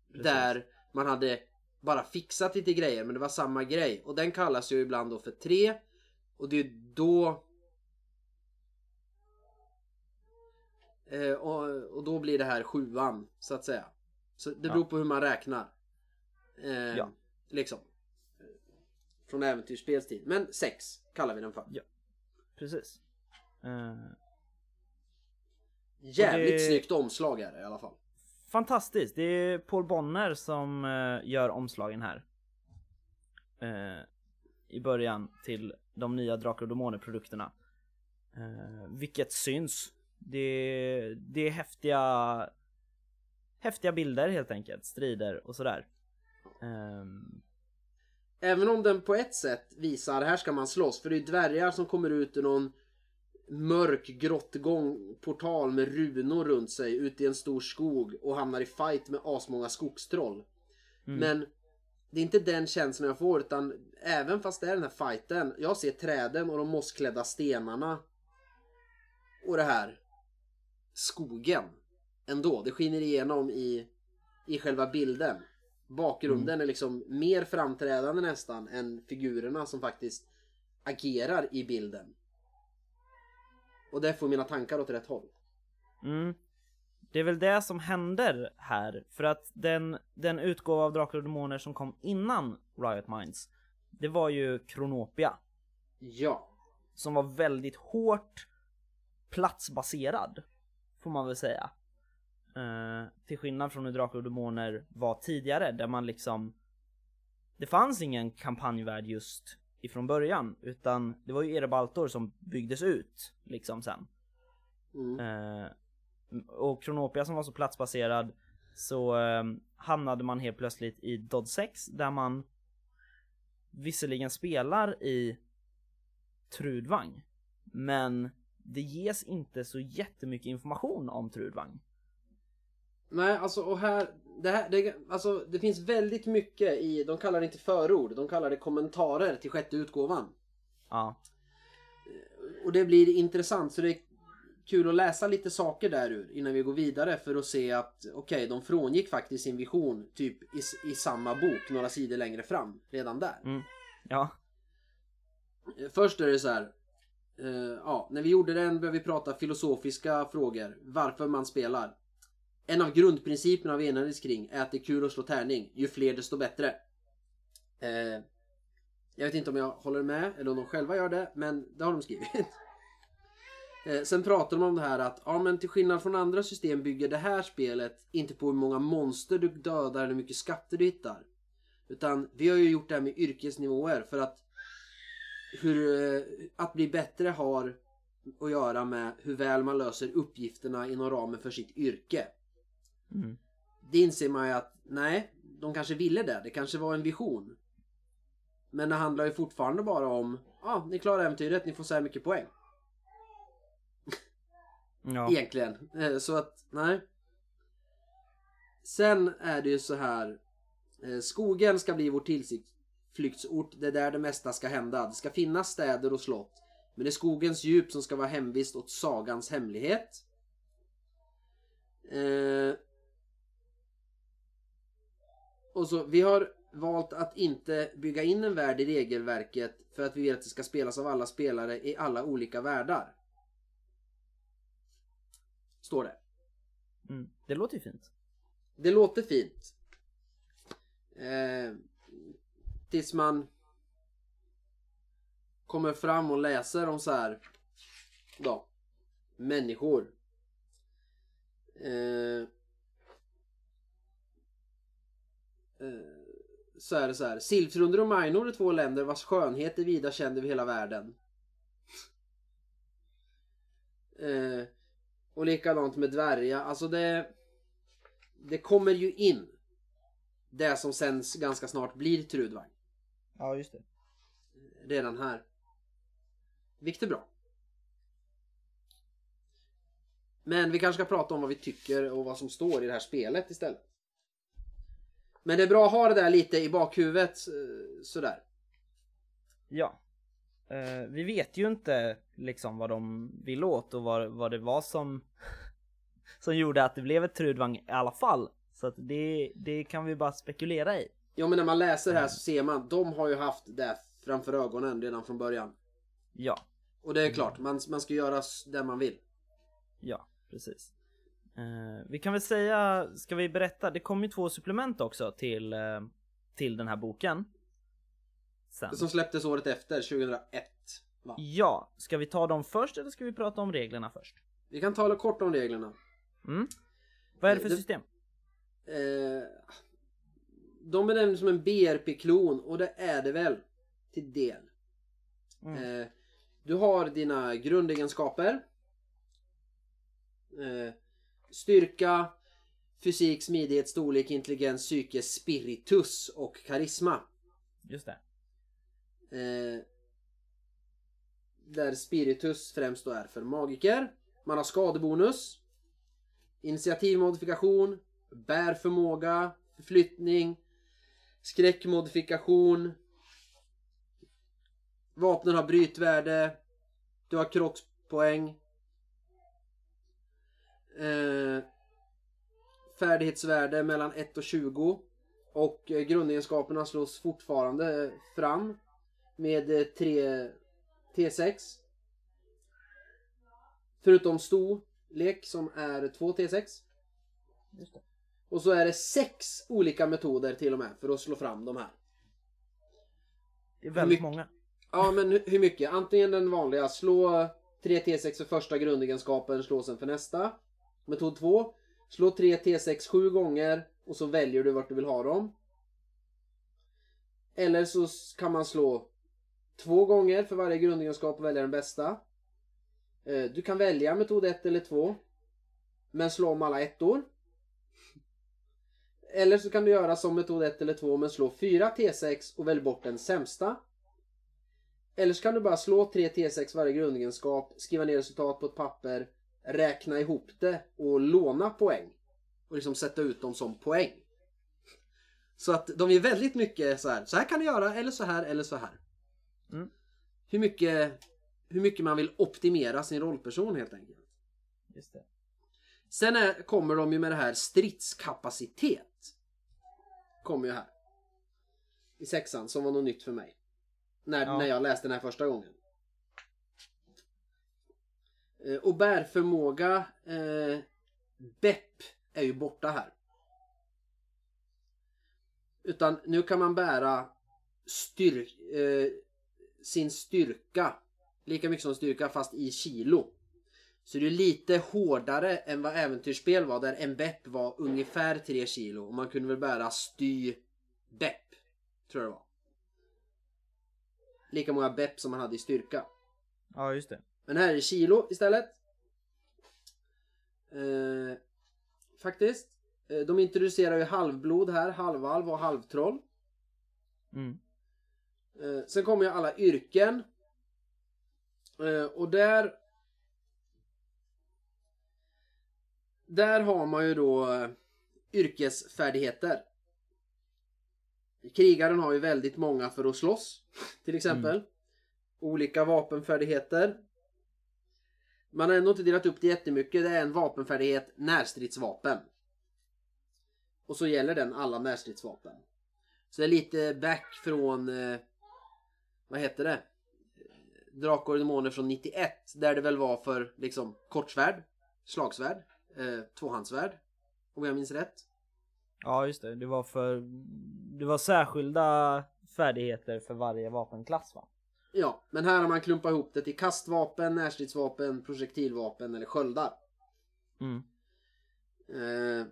Precis. Där man hade bara fixat lite grejer men det var samma grej. Och den kallas ju ibland då för 3. Och det är då... Eh, och, då blir det här sjuan så att säga. Så det Ja. beror på hur man räknar. Eh, Ja. Liksom. Från äventyrsspelstid. Men 6 kallar vi den för. Precis. Eh, Jävligt det- snyggt omslag är det i alla fall. fantastiskt, det är Paul Bonner som eh, gör omslagen här. Eh, I början till de nya Drakar och Demoner produkterna. Eh, vilket syns. Det, det är häftiga häftiga bilder helt enkelt, strider och sådär. Ehm, Även om den på ett sätt visar här ska man slåss för det är dvärgar som kommer ut ur någon mörk grottgång portal med runor runt sig ut i en stor skog och hamnar i fight med asmånga skogstroll. Mm. Men det är inte den känslan jag får utan även fast det är den här fighten jag ser träden och de mossklädda stenarna och det här skogen ändå. Det skiner igenom i, i själva bilden. Bakgrunden är liksom mer framträdande nästan än figurerna som faktiskt agerar i bilden. Och det får mina tankar åt rätt håll. Mm. Det är väl det som händer här, för att den, den utgåva av Drakar och Demoner som kom innan Riot Minds, det var ju Kronopia, Ja. som var väldigt hårt platsbaserad, får man väl säga. Eh, till skillnad från hur Drakar och Demoner var tidigare, där man liksom Det fanns ingen kampanjvärld just ifrån början, utan det var ju Erebaltor som byggdes ut liksom sen. Mm. Eh, och Kronopia som var så platsbaserad så eh, hamnade man helt plötsligt i Dodd 6 där man visserligen spelar i Trudvang men det ges inte så jättemycket information om Trudvang. Nej, alltså och här, det här det, alltså, det finns väldigt mycket i, de kallar det inte förord, de kallar det kommentarer till sjätte utgåvan. Ja, Och det blir intressant så det är kul att läsa lite saker där ur innan vi går vidare för att se att okej, de frångick faktiskt sin vision typ i, i samma bok några sidor längre fram redan där. mm, ja, Eh, Först är det så här. eh, ja, när vi gjorde den började vi prata filosofiska frågor. Varför man spelar. En av grundprinciperna vi enades kring är att det är kul att slå tärning. Ju fler desto bättre. Eh, Jag vet inte om jag håller med eller om de själva gör det, men det har de skrivit. Eh, Sen pratar de om det här att ja men till skillnad från andra system bygger det här spelet inte på hur många monster du dödar eller hur mycket skatter du hittar. Utan vi har ju gjort det här med yrkesnivåer för att hur, eh, att bli bättre har att göra med hur väl man löser uppgifterna inom ramen för sitt yrke. Mm. Det inser man ju att nej, de kanske ville det. Det kanske var en vision. Men det handlar ju fortfarande bara om ja, ah, ni klarar äventyret, ni får så här mycket poäng. Ja. Egentligen. Eh, Så att, nej. Sen är det ju så här. eh, Skogen ska bli vår tillflyktsort. Det är där det mesta ska hända. Det ska finnas städer och slott. Men det är skogens djup som ska vara hemvist åt sagans hemlighet. Eh, och så, vi har valt att inte bygga in en värld i regelverket för att vi vill att det ska spelas av alla spelare i alla olika världar. Står det. Mm. Det låter ju fint. Det låter fint. Eh, tills man kommer fram och läser om så här då, människor. Eh, eh, så är det så här. Silfrunder och Minor är två länder vars skönhet är vida känd över hela världen. Eh, och likadant med dvärga. Alltså det... Det kommer ju in. Det som sen ganska snart blir Trudvang. Ja, just det. Redan här. Vilket är bra. Men vi kanske ska prata om vad vi tycker och vad som står i det här spelet istället. Men det är bra att ha det där lite i bakhuvudet eh, sådär. Ja. Eh, vi vet ju inte liksom vad de vill åt och vad, vad det var som som gjorde att det blev ett Trudvang i alla fall. Så att det, det kan vi bara spekulera i. Jo men när man läser här så ser man, de har ju haft det framför ögonen redan från början. Ja, Och det är klart, man, man ska göra det man vill. ja, precis. Eh, vi kan väl säga, ska vi berätta, det kom ju två supplement också till, eh, till den här boken. Sen. Som släpptes året efter, 2001. Va? Ja, ska vi ta dem först eller ska vi prata om reglerna först? Vi kan tala kort om reglerna. Mm. Vad är det för Det- system? Eh, de benämns som en BRP-klon och det är det väl till del. Mm. Eh, du har dina grundegenskaper. Eh, styrka, fysik, smidighet, storlek, intelligens, psyke, spiritus och karisma. Just det. Eh, där spiritus främst då är för magiker. Man har skadebonus. Initiativmodifikation. Bärförmåga. Förflyttning. Skräckmodifikation. Vapnen har brytvärde. Du har krockspoäng. Eh, färdighetsvärde mellan 1 och 20. Och eh, grundegenskaperna slås fortfarande fram med eh, 3 T6. Förutom storlek som är 2 T6. Just det. Och så är det sex olika metoder till och med för att slå fram de här. Det är väldigt många. Ja men hu- hur mycket? Antingen den vanliga, slå 3 T6 för första grundegenskapen, slå sen för nästa. Metod 2. Slå 3 T6 sju gånger och så väljer du vart du vill ha dem. Eller så kan man slå två gånger för varje grundegenskap och välja den bästa. Eh, du kan välja metod 1 eller 2. Men slå om alla ettor. Eller så kan du göra som metod 1 eller 2 men slå 4 T6 och välj bort den sämsta. Eller så kan du bara slå 3 T6 varje grundegenskap, skriva ner resultat på ett papper, räkna ihop det och låna poäng. Och liksom sätta ut dem som poäng. Så att de är väldigt mycket så här. Så här kan du göra, eller så här, eller så här. Mm. Hur mycket, hur mycket man vill optimera sin rollperson helt enkelt. Just det. Sen är, kommer de ju med det här stridskapacitet. Kommer ju här. I sexan, som var något nytt för mig. När, Ja. när jag läste den här första gången. Eh, och bärförmåga, eh, BEP, är ju borta här. Utan nu kan man bära styr, eh, sin styrka. Lika mycket som styrka fast i kilo. Så det är lite hårdare än vad äventyrsspel var där en BEP var ungefär 3 kilo och man kunde väl bära sty BEP Tror jag det var. Lika många BEP som man hade i styrka. Ja, just det. Men här är kilo istället. Eh, faktiskt. Eh, de introducerar ju halvblod här, halvalv och halvtroll. Mm. Eh, sen kommer ju alla yrken. Eh, och där... Där har man ju då eh, yrkesfärdigheter. Krigaren har ju väldigt många för att slåss. Till exempel. Olika vapenfärdigheter. Man har ändå inte delat upp det jättemycket. Det är en vapenfärdighet, närstridsvapen. Och så gäller den alla närstridsvapen. Så det är lite back från... Eh, vad heter det? Drakar och Demoner från 91. Där det väl var för liksom kortsvärd, slagsvärd, eh, tvåhandsvärd. Om jag minns rätt. Ja, just det. Det var för... Det var särskilda färdigheter för varje vapenklass va? Ja, men här har man klumpat ihop det till kastvapen, närstridsvapen, projektilvapen eller sköldar. Mm. Eh,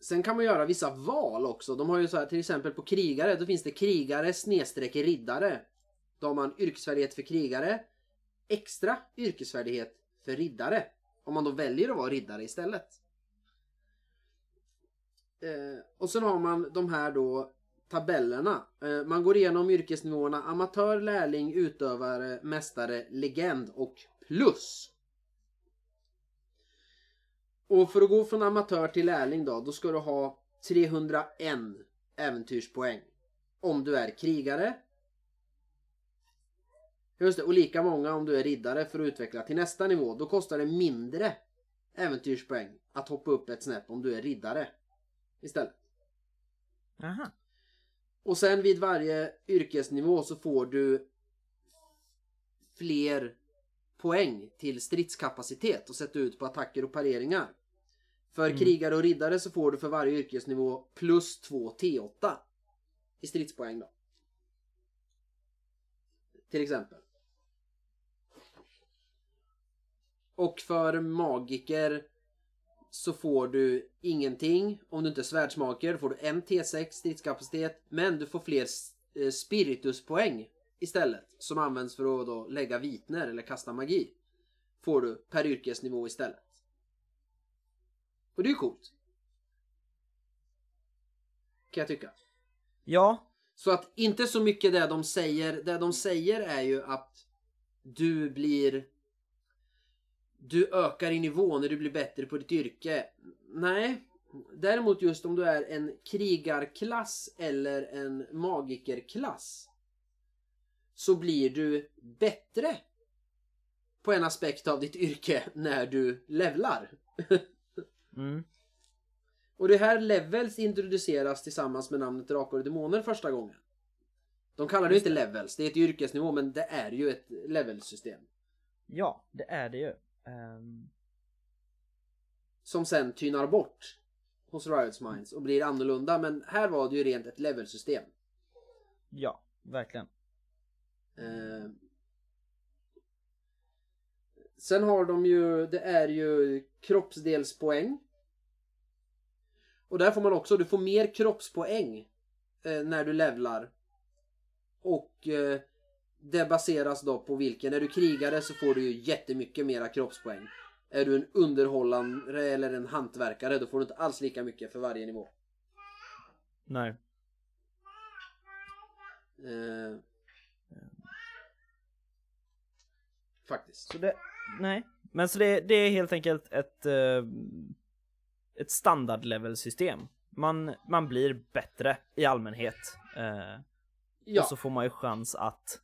sen kan man göra vissa val också. De har ju så här, till exempel på krigare, då finns det krigare snedstreck riddare. Då har man yrkesfärdighet för krigare, extra yrkesfärdighet för riddare. Om man då väljer att vara riddare istället. Eh, och sen har man de här då tabellerna. Eh, man går igenom yrkesnivåerna amatör, lärling, utövare, mästare, legend och plus. Och för att gå från amatör till lärling då, då ska du ha 301 äventyrspoäng. Om du är krigare. Just det, och lika många om du är riddare för att utveckla till nästa nivå. Då kostar det mindre äventyrspoäng att hoppa upp ett snäpp om du är riddare. Istället. Aha. Och sen vid varje yrkesnivå så får du fler poäng till stridskapacitet och sätta ut på attacker och pareringar. För Mm. krigare och riddare så får du för varje yrkesnivå plus 2 T8 i stridspoäng då. Till exempel. Och för magiker så får du ingenting. Om du inte är svärdsmaker får du en T6 stridskapacitet. Men du får fler eh, spirituspoäng istället. Som används för att då lägga vitner eller kasta magi. Får du per yrkesnivå istället. Och det är ju coolt. Kan jag tycka. Ja. Så att inte så mycket det de säger. Det de säger är ju att du blir... Du ökar i nivå när du blir bättre på ditt yrke. Nej. Däremot just om du är en krigarklass eller en magikerklass. Så blir du bättre på en aspekt av ditt yrke när du levlar. Mm. Och det här levels introduceras tillsammans med namnet Drakar och Demoner första gången. De kallar det Just inte levels, det är ett yrkesnivå men det är ju ett levelsystem. Ja, det är det ju. Ehm, Som sen tynar bort hos Riots Minds och blir annorlunda men här var det ju rent ett levelsystem. ja, verkligen. Eh, sen har de ju, det är ju kroppsdelspoäng. Och där får man också, du får mer kroppspoäng eh, när du levlar. Och eh, det baseras då på vilken. Är du krigare så får du ju jättemycket mera kroppspoäng. Är du en underhållare eller en hantverkare då får du inte alls lika mycket för varje nivå. Nej. Eh, faktiskt. Så det, nej. Men så det, det är helt enkelt ett, eh, ett standardlevelsystem. Man, man blir bättre i allmänhet. Eh, Ja. Och så får man ju chans att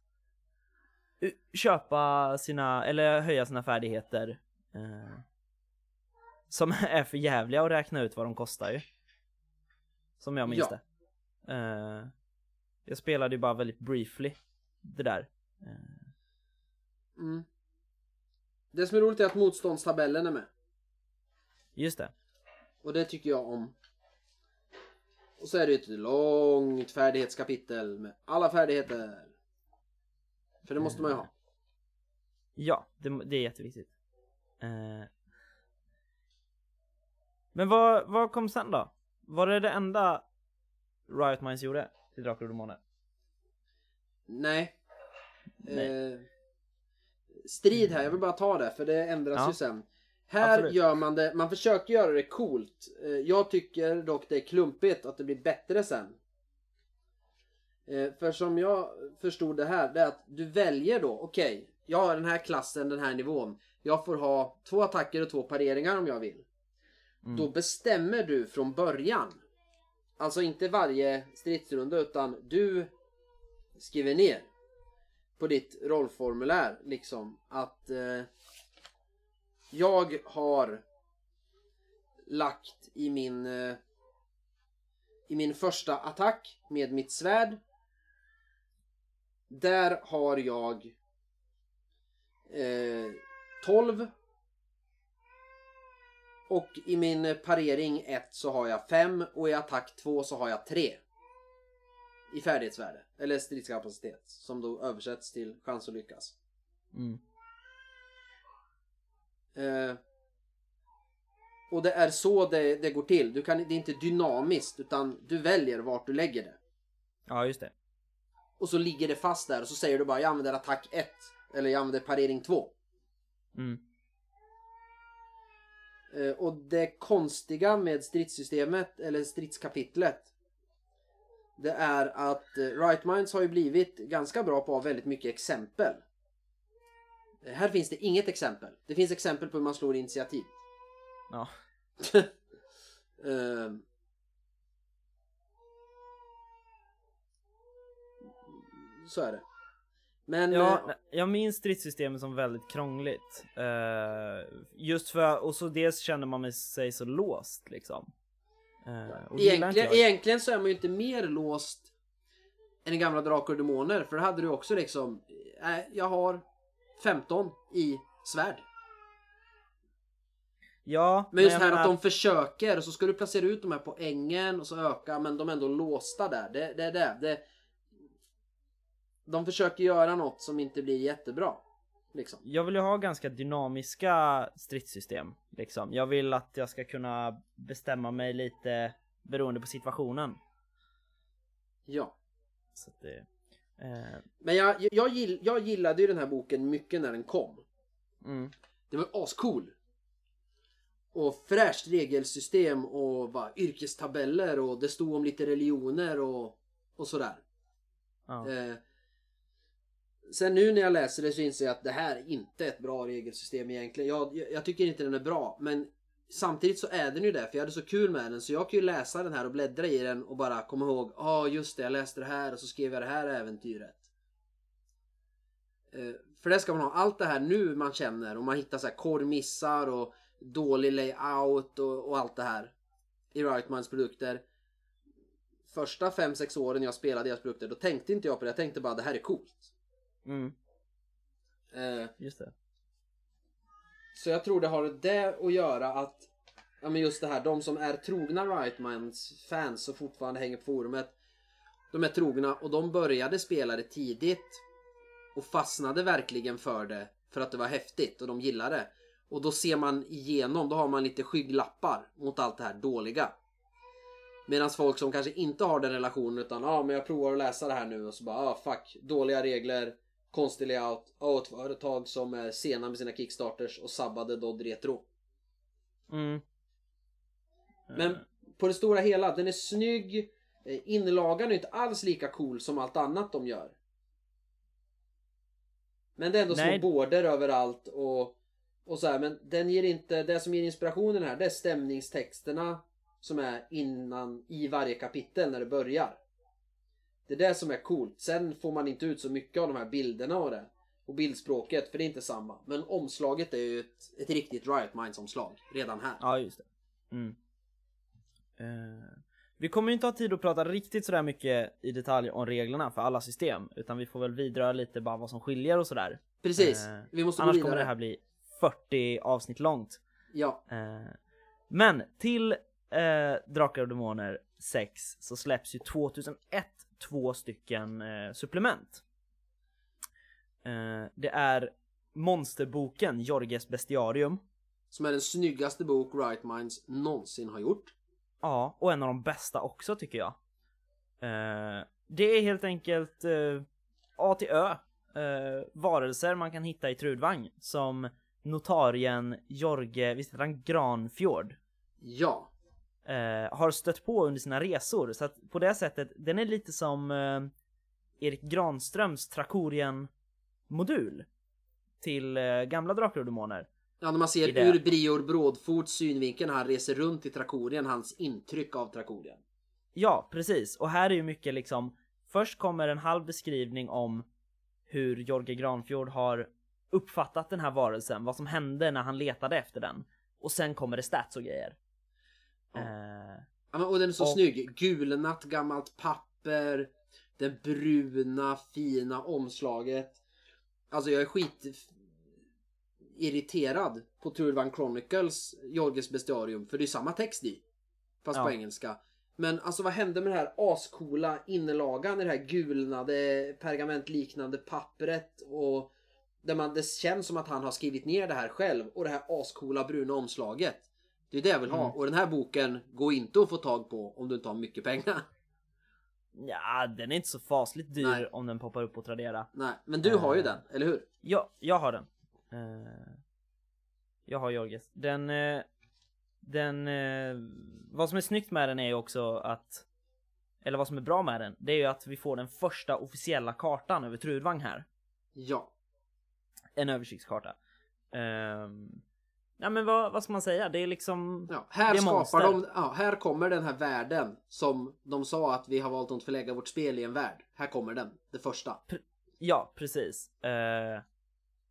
köpa sina, eller höja sina färdigheter. Eh, som är för jävliga att räkna ut vad de kostar ju. Som jag minns Ja. det. Eh, jag spelade ju bara väldigt briefly det där. Eh, Mm. Det som är roligt är att motståndstabellen är med. just det. Och det tycker jag om. Och så är det ett långt färdighetskapitel med alla färdigheter. För det måste man ju ha. Ja, det, det är jätteviktigt. Eh. Men vad, vad kom sen då? Var det det enda Riot Minds gjorde till Drakar och Demoner? Nej. Nej. Eh, strid här, jag vill bara ta det för det ändras Ja. ju sen. Här Absolut. gör man det, man försöker göra det coolt. Eh, jag tycker dock det är klumpigt att det blir bättre sen. Eh, för som jag förstod det här, det är att du väljer då, okej, jag har den här klassen, den här nivån. Jag får ha två attacker och två pareringar om jag vill. Mm. Då bestämmer du från början. Alltså inte varje stridsrunda utan du skriver ner på ditt rollformulär liksom att eh, jag har lagt i min eh, i min första attack med mitt svärd där har jag eh, 12 och i min parering 1 så har jag 5 och i attack 2 så har jag 3. I färdighetsvärde. Eller stridskapacitet. Som då översätts till chans att lyckas. Mm. Eh, och det är så det, det går till. Du kan, det är inte dynamiskt utan du väljer vart du lägger det. Ja, just det. Och så ligger det fast där och så säger du bara jag använder attack 1. Eller jag använder parering 2. Mm. Eh, och det konstiga med stridssystemet, eller stridskapitlet, det är att eh, Right Minds har ju blivit ganska bra på att ha väldigt mycket exempel. Eh, Här finns det inget exempel. Det finns exempel på hur man slår initiativ. Ja. Så är det. Men Ja, eh, jag minns stridssystemet som väldigt krångligt. Eh, just för, och så dels känner man sig så låst liksom. Eh, egentligen, egentligen så är man ju inte mer låst än gamla Drakar och Demoner. För då hade du också liksom, äh, jag har 15 i svärd. Ja, Men just jag här menar- att de försöker och så ska du placera ut de här på ängen och så öka men de är ändå låsta där. Det, det är det. det. De försöker göra något som inte blir jättebra. Liksom. Jag vill ju ha ganska dynamiska stridssystem liksom. Jag vill att jag ska kunna bestämma mig lite beroende på situationen. Ja. Så det, eh, Men jag, jag, gill, jag gillade ju den här boken mycket när den kom. mm, Det var ascool. Och fräscht regelsystem och bara yrkestabeller och det stod om lite religioner och, och sådär. ja. Eh, sen nu när jag läser det så inser jag att det här är inte ett bra regelsystem egentligen. Jag, jag, jag tycker inte den är bra men samtidigt så är den ju det för jag hade så kul med den så jag kan ju läsa den här och bläddra i den och bara komma ihåg ja ah, just det jag läste det här och så skrev jag det här äventyret. Eh, för det ska man ha allt det här nu man känner och man hittar så här korvmissar och dålig layout och, och allt det här i Riot produkter. Första 5-6 åren jag spelade deras produkter då tänkte inte jag på det. Jag tänkte bara det här är coolt. Mm, Eh, just det. så jag tror det har det att göra att Ja men just det här, de som är trogna Riot Minds fans och fortfarande hänger på forumet De är trogna och de började spela det tidigt Och fastnade verkligen för det För att det var häftigt och de gillade det. Och då ser man igenom, då har man lite skygglappar mot allt det här dåliga. Medan folk som kanske inte har den relationen utan ja ah, men jag provar att läsa det här nu och så bara ah fuck dåliga regler Konstig layout och ett företag som är sena med sina kickstarters och sabbade Dodd Retro Mm. Men Eh, på det stora hela, den är snygg Eh, Inlagan är inte alls lika cool som allt annat de gör Men det är ändå Nej. små border överallt och, och så här, men den ger inte, det som ger inspirationen här det är stämningstexterna som är innan i varje kapitel när det börjar. Det är det som är coolt. Sen får man inte ut så mycket av de här bilderna och det. Och bildspråket, för det är inte samma. Men omslaget är ju ett, ett riktigt Riot Minds omslag redan här. Ja, just det. Mm. Eh, vi kommer ju inte ha tid att prata riktigt sådär mycket i detalj om reglerna för alla system, utan vi får väl vidröra lite bara vad som skiljer och sådär. Precis, Eh, vi måste gå Annars vidare. kommer det här bli 40 avsnitt långt. Ja, Eh, men till Drakar och Demoner 6 så släpps ju 2001 två stycken eh, supplement. Eh, det är monsterboken Jorges bestiarium. Som är den snyggaste bok Right Minds någonsin har gjort. Ja, och en av de bästa också tycker jag. Eh, det är helt enkelt eh, A till Ö eh, varelser man kan hitta i Trudvang som notarien Jorge, visst heter han Granfjord? Ja. Eh, har stött på under sina resor så att på det sättet, den är lite som eh, Erik Granströms Trakorien modul till eh, gamla Drakar och Demoner. Ja, när man ser ur Brior Brådfots synvinkel när han reser runt i Trakorien, hans intryck av Trakorien. Ja, precis. Och här är ju mycket liksom Först kommer en halv beskrivning om hur Jorge Granfjord har uppfattat den här varelsen, vad som hände när han letade efter den. Och sen kommer det stats och grejer. Ja. Eh, Ja, men, och den är så Och- snygg. Gulnat gammalt papper. Det bruna fina omslaget. Alltså jag är skit irriterad på Turvan Chronicles Jorges Bestiarium. För det är samma text i. Fast Ja. på engelska. Men alltså vad hände med det här ascoola inlagan i det här gulnade pergamentliknande pappret och där man, det känns som att han har skrivit ner det här själv och det här ascoola bruna omslaget. Det är det jag vill ha Mm. och den här boken går inte att få tag på om du inte har mycket pengar. ja, den är inte så fasligt dyr Nej. om den poppar upp på Tradera. Nej, men du har ju Eh. den, eller hur? Ja, jag har den. Eh, jag har Jorges. Den, eh, den, vad som är snyggt med den är ju också att, eller vad som är bra med den, det är ju att vi får den första officiella kartan över Trudvang här. Ja. En översiktskarta. Um, ja men vad, vad ska man säga? Det är liksom... ja. Här Det är skapar de, ja, här kommer den här världen som de sa att vi har valt att förlägga vårt spel i en värld. Här kommer den, det första. Ja, precis. Eh,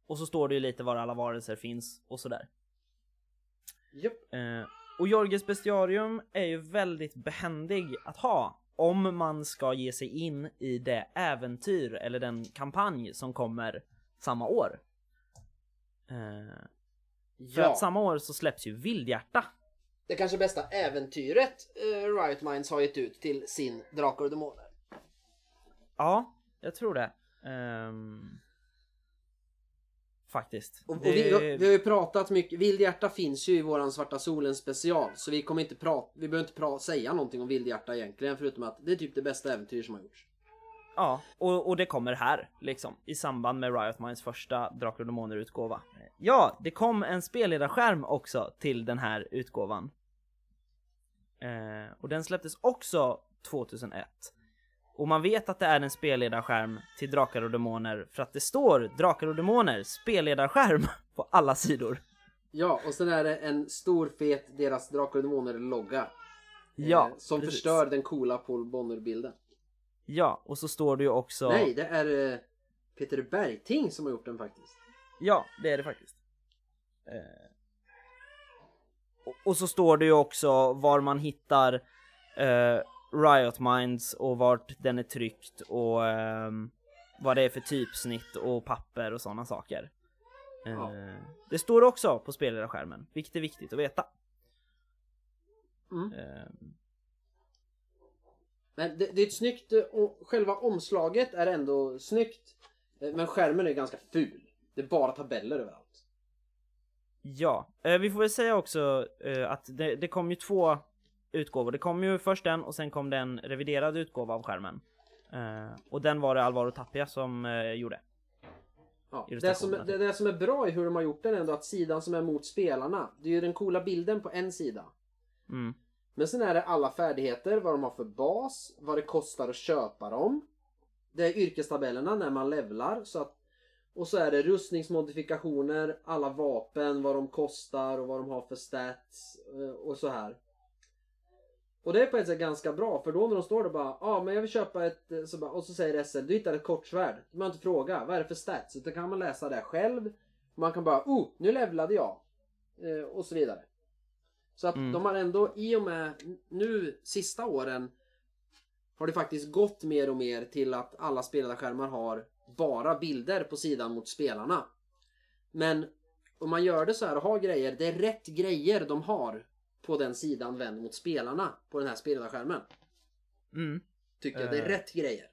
och så står det ju lite var alla varelser finns och sådär. Japp. Eh, och Jorges bestiarium är ju väldigt behändig att ha om man ska ge sig in i det äventyr eller den kampanj som kommer samma år. Eh, för Ja. att samma år så släpps ju Vildhjärta. Det kanske bästa äventyret eh, Riot Minds har gett ut till sin Drakar och Demoner. Ja, jag tror det. Ehm, faktiskt. Och, och Det- vi, vi har ju pratat mycket, Vildhjärta finns ju i våran Svarta Solen special så vi kommer inte prata, vi behöver inte pra, säga någonting om Vildhjärta egentligen förutom att det är typ det bästa äventyr som har gjorts. Ja, och, och det kommer här liksom i samband med Riot Minds första Drakar och Demoner utgåva. Ja, det kom en spelledarskärm också till den här utgåvan. Eh, och den släpptes också 2001. Och man vet att det är en spelledarskärm till Drakar och Demoner för att det står Drakar och Demoner spelledarskärm på alla sidor. Ja, och sen är det en stor fet deras Drakar och Demoner logga. Ja, eh, som precis. förstör den coola Paul Bonner bilden. Ja, och så står det ju också... Nej, det är eh, Peter Bergting som har gjort den faktiskt. Ja, det är det faktiskt. Eh, och, så står det ju också var man hittar eh, Riot Minds och vart den är tryckt och ehm, vad det är för typsnitt och papper och sådana saker. Eh, Ja. Det står också på spelledarskärmen, vilket är viktigt att veta. Mm. Men det, det är ett snyggt, eh, själva omslaget är ändå snyggt. eh, Men skärmen är ganska ful. Det är bara tabeller överallt. Ja, eh, vi får väl säga också att det, det kom ju två utgåvor. Det kom ju först den och sen kom det en reviderad utgåva av skärmen. Och den var det Alvaro Tapia som gjorde. Ja. Det, som, det, det som är bra i hur de har gjort den är ändå att sidan som är mot spelarna. Det är ju den coola bilden på en sida. Mm. Men sen är det alla färdigheter, vad de har för bas, vad det kostar att köpa dem. Det är yrkestabellerna när man levlar. Så att, och så är det rustningsmodifikationer, alla vapen, vad de kostar och vad de har för stats eh, och så här. Och det är på ett sätt ganska bra för då när de står där bara ja ah, men jag vill köpa ett eh, så bara, och så säger SL du hittar ett kortsvärd. Du behöver inte fråga vad är det för stats utan kan man läsa det själv. Man kan bara oh nu levlade jag. Eh, och så vidare. Så att Mm. de har ändå i och med nu sista åren har det faktiskt gått mer och mer till att alla spelarskärmar har bara bilder på sidan mot spelarna. Men om man gör det så här och har grejer, det är rätt grejer de har på den sidan vänd mot spelarna på den här spelarskärmen. Mm. Tycker jag det är Eh. rätt grejer.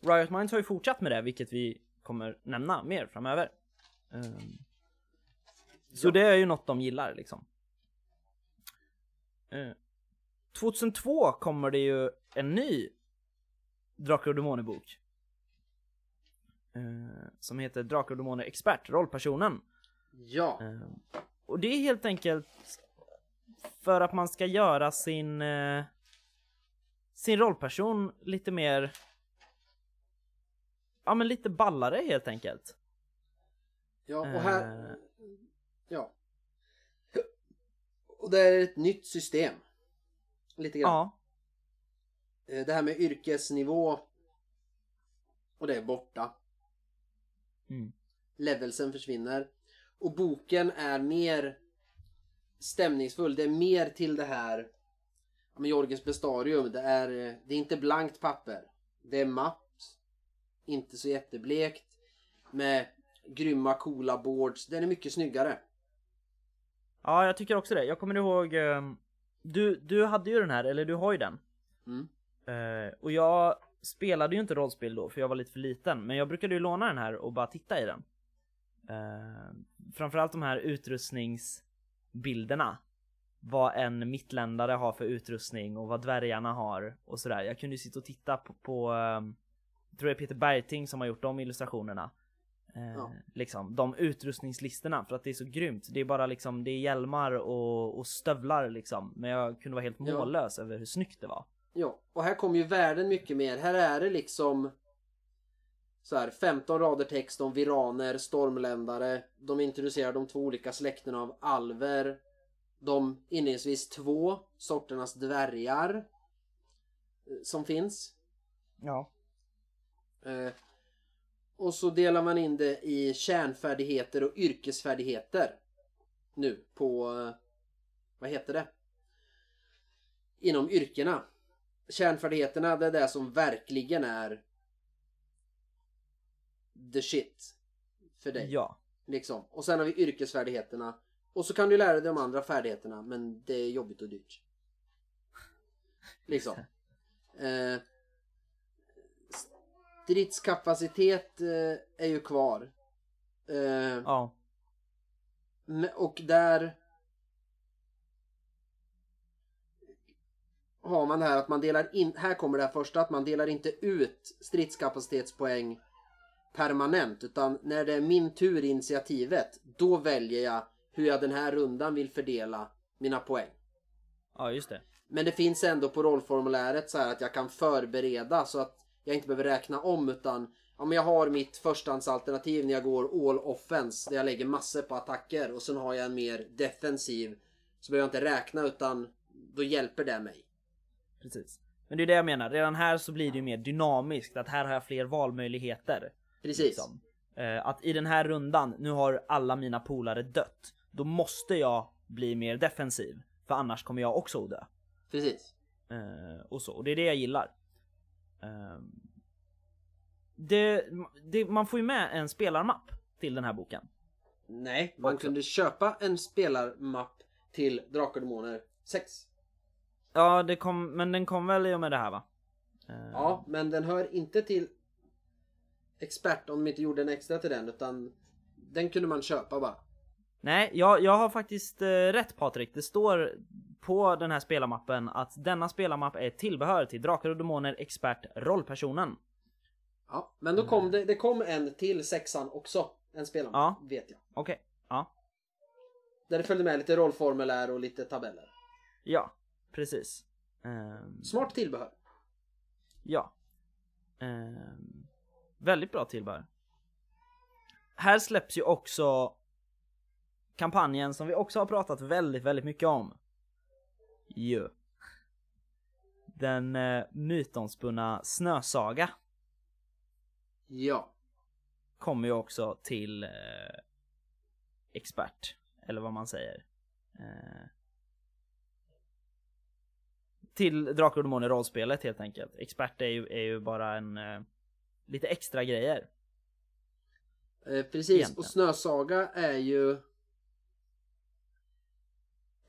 Riot Minds har ju fortsatt med det, vilket vi kommer nämna mer framöver. Ehm, Så Ja. det är ju något de gillar liksom. Eh, 2002 kommer det ju en ny Drakar och Demoner bok. Eh, Som heter Drakar och Demoner Expert, rollpersonen. Ja, Eh, Och det är helt enkelt för att man ska göra sin eh, sin rollperson lite mer ja men lite ballare helt enkelt. ja och här... Ja. Och det är ett nytt system. Lite grann. Ja, Eh, Det här med yrkesnivå och det är borta. Mm. Levelsen försvinner. Och boken är mer stämningsfull. Det är mer till det här med Jorgens Bestarium. Det är, eh, det är inte blankt papper. Det är matt. Inte så jätteblekt. Med grymma coola boards. Den är mycket snyggare. Ja jag tycker också det. Jag kommer ihåg ehm, du, du hade ju den här, eller du har ju den. Mm. Eh, och jag spelade ju inte rollspel då för jag var lite för liten, men jag brukade ju låna den här och bara titta i den. Uh, framförallt de här utrustningsbilderna. Vad en mittländare har för utrustning och vad dvärgarna har och sådär. Jag kunde ju sitta och titta på, på ehm, jag tror är Peter Bergting som har gjort de illustrationerna. Eh, Ja. Liksom de utrustningslistorna för att det är så grymt. Det är bara liksom, det är hjälmar och, och stövlar liksom. Men jag kunde vara helt Ja. mållös över hur snyggt det var. Ja, och här kommer ju världen mycket mer. Här är det liksom så här 15 rader text om viraner, stormländare. De introducerar de två olika släktena av alver. De inledningsvis två sorternas dvärgar eh, som finns. Ja. Eh, och så delar man in det i kärnfärdigheter och yrkesfärdigheter. Nu på, eh, vad heter det? Inom yrkena. Kärnfärdigheterna det är det som verkligen är the shit för dig. Ja. Liksom. Och sen har vi yrkesfärdigheterna. Och så kan du lära dig de andra färdigheterna men det är jobbigt och dyrt. Liksom. Eh, stridskapacitet eh, är ju kvar. Eh, Ja. och där har man det här att man delar in, här kommer det här första att man delar inte ut stridskapacitetspoäng permanent utan när det är min tur i initiativet då väljer jag hur jag den här rundan vill fördela mina poäng. Ja, just det. Men det finns ändå på rollformuläret så här att jag kan förbereda så att jag inte behöver räkna om utan om jag har mitt förstahandsalternativ när jag går all offense där jag lägger massor på attacker och sen har jag en mer defensiv så behöver jag inte räkna utan då hjälper det mig. Precis. Men det är det jag menar. Redan här så blir det ju mer dynamiskt. Att här har jag fler valmöjligheter. Precis. Liksom. Eh, att i den här rundan, nu har alla mina polare dött. Då måste jag bli mer defensiv. För annars kommer jag också att dö. Precis. Eh, och så. Och det är det jag gillar. Eh, det, det, man får ju med en spelarmapp till den här boken. Nej, man Också. kunde köpa en spelarmapp till Drakar och Demoner 6. Ja, det kom, men den kom väl i och med det här va? Eh, Ja, men den hör inte till expert om de inte gjorde en extra till den utan den kunde man köpa bara. Nej, jag, jag har faktiskt eh, rätt Patrik. Det står på den här spelarmappen att denna spelarmapp är tillbehör till Drakar och Demoner Expert rollpersonen. Ja, men då kom det, det kom en till sexan också. En spelarmapp, Ja. vet jag. Okej, ja. Där det följde med lite rollformulär och lite tabeller. Ja, precis. Ehm, Smart tillbehör. ja. Ehm, väldigt bra tillbehör. Här släpps ju också kampanjen som vi också har pratat väldigt, väldigt mycket om. Ju. Den uh, mytomspunna Snösaga Ja. kommer ju också till eh, expert, eller vad man säger. Eh, till Drakar och Demoner rollspelet helt enkelt. Expert är ju, är ju bara en eh, lite extra grejer. Eh, precis, Egentligen. och Snösaga är ju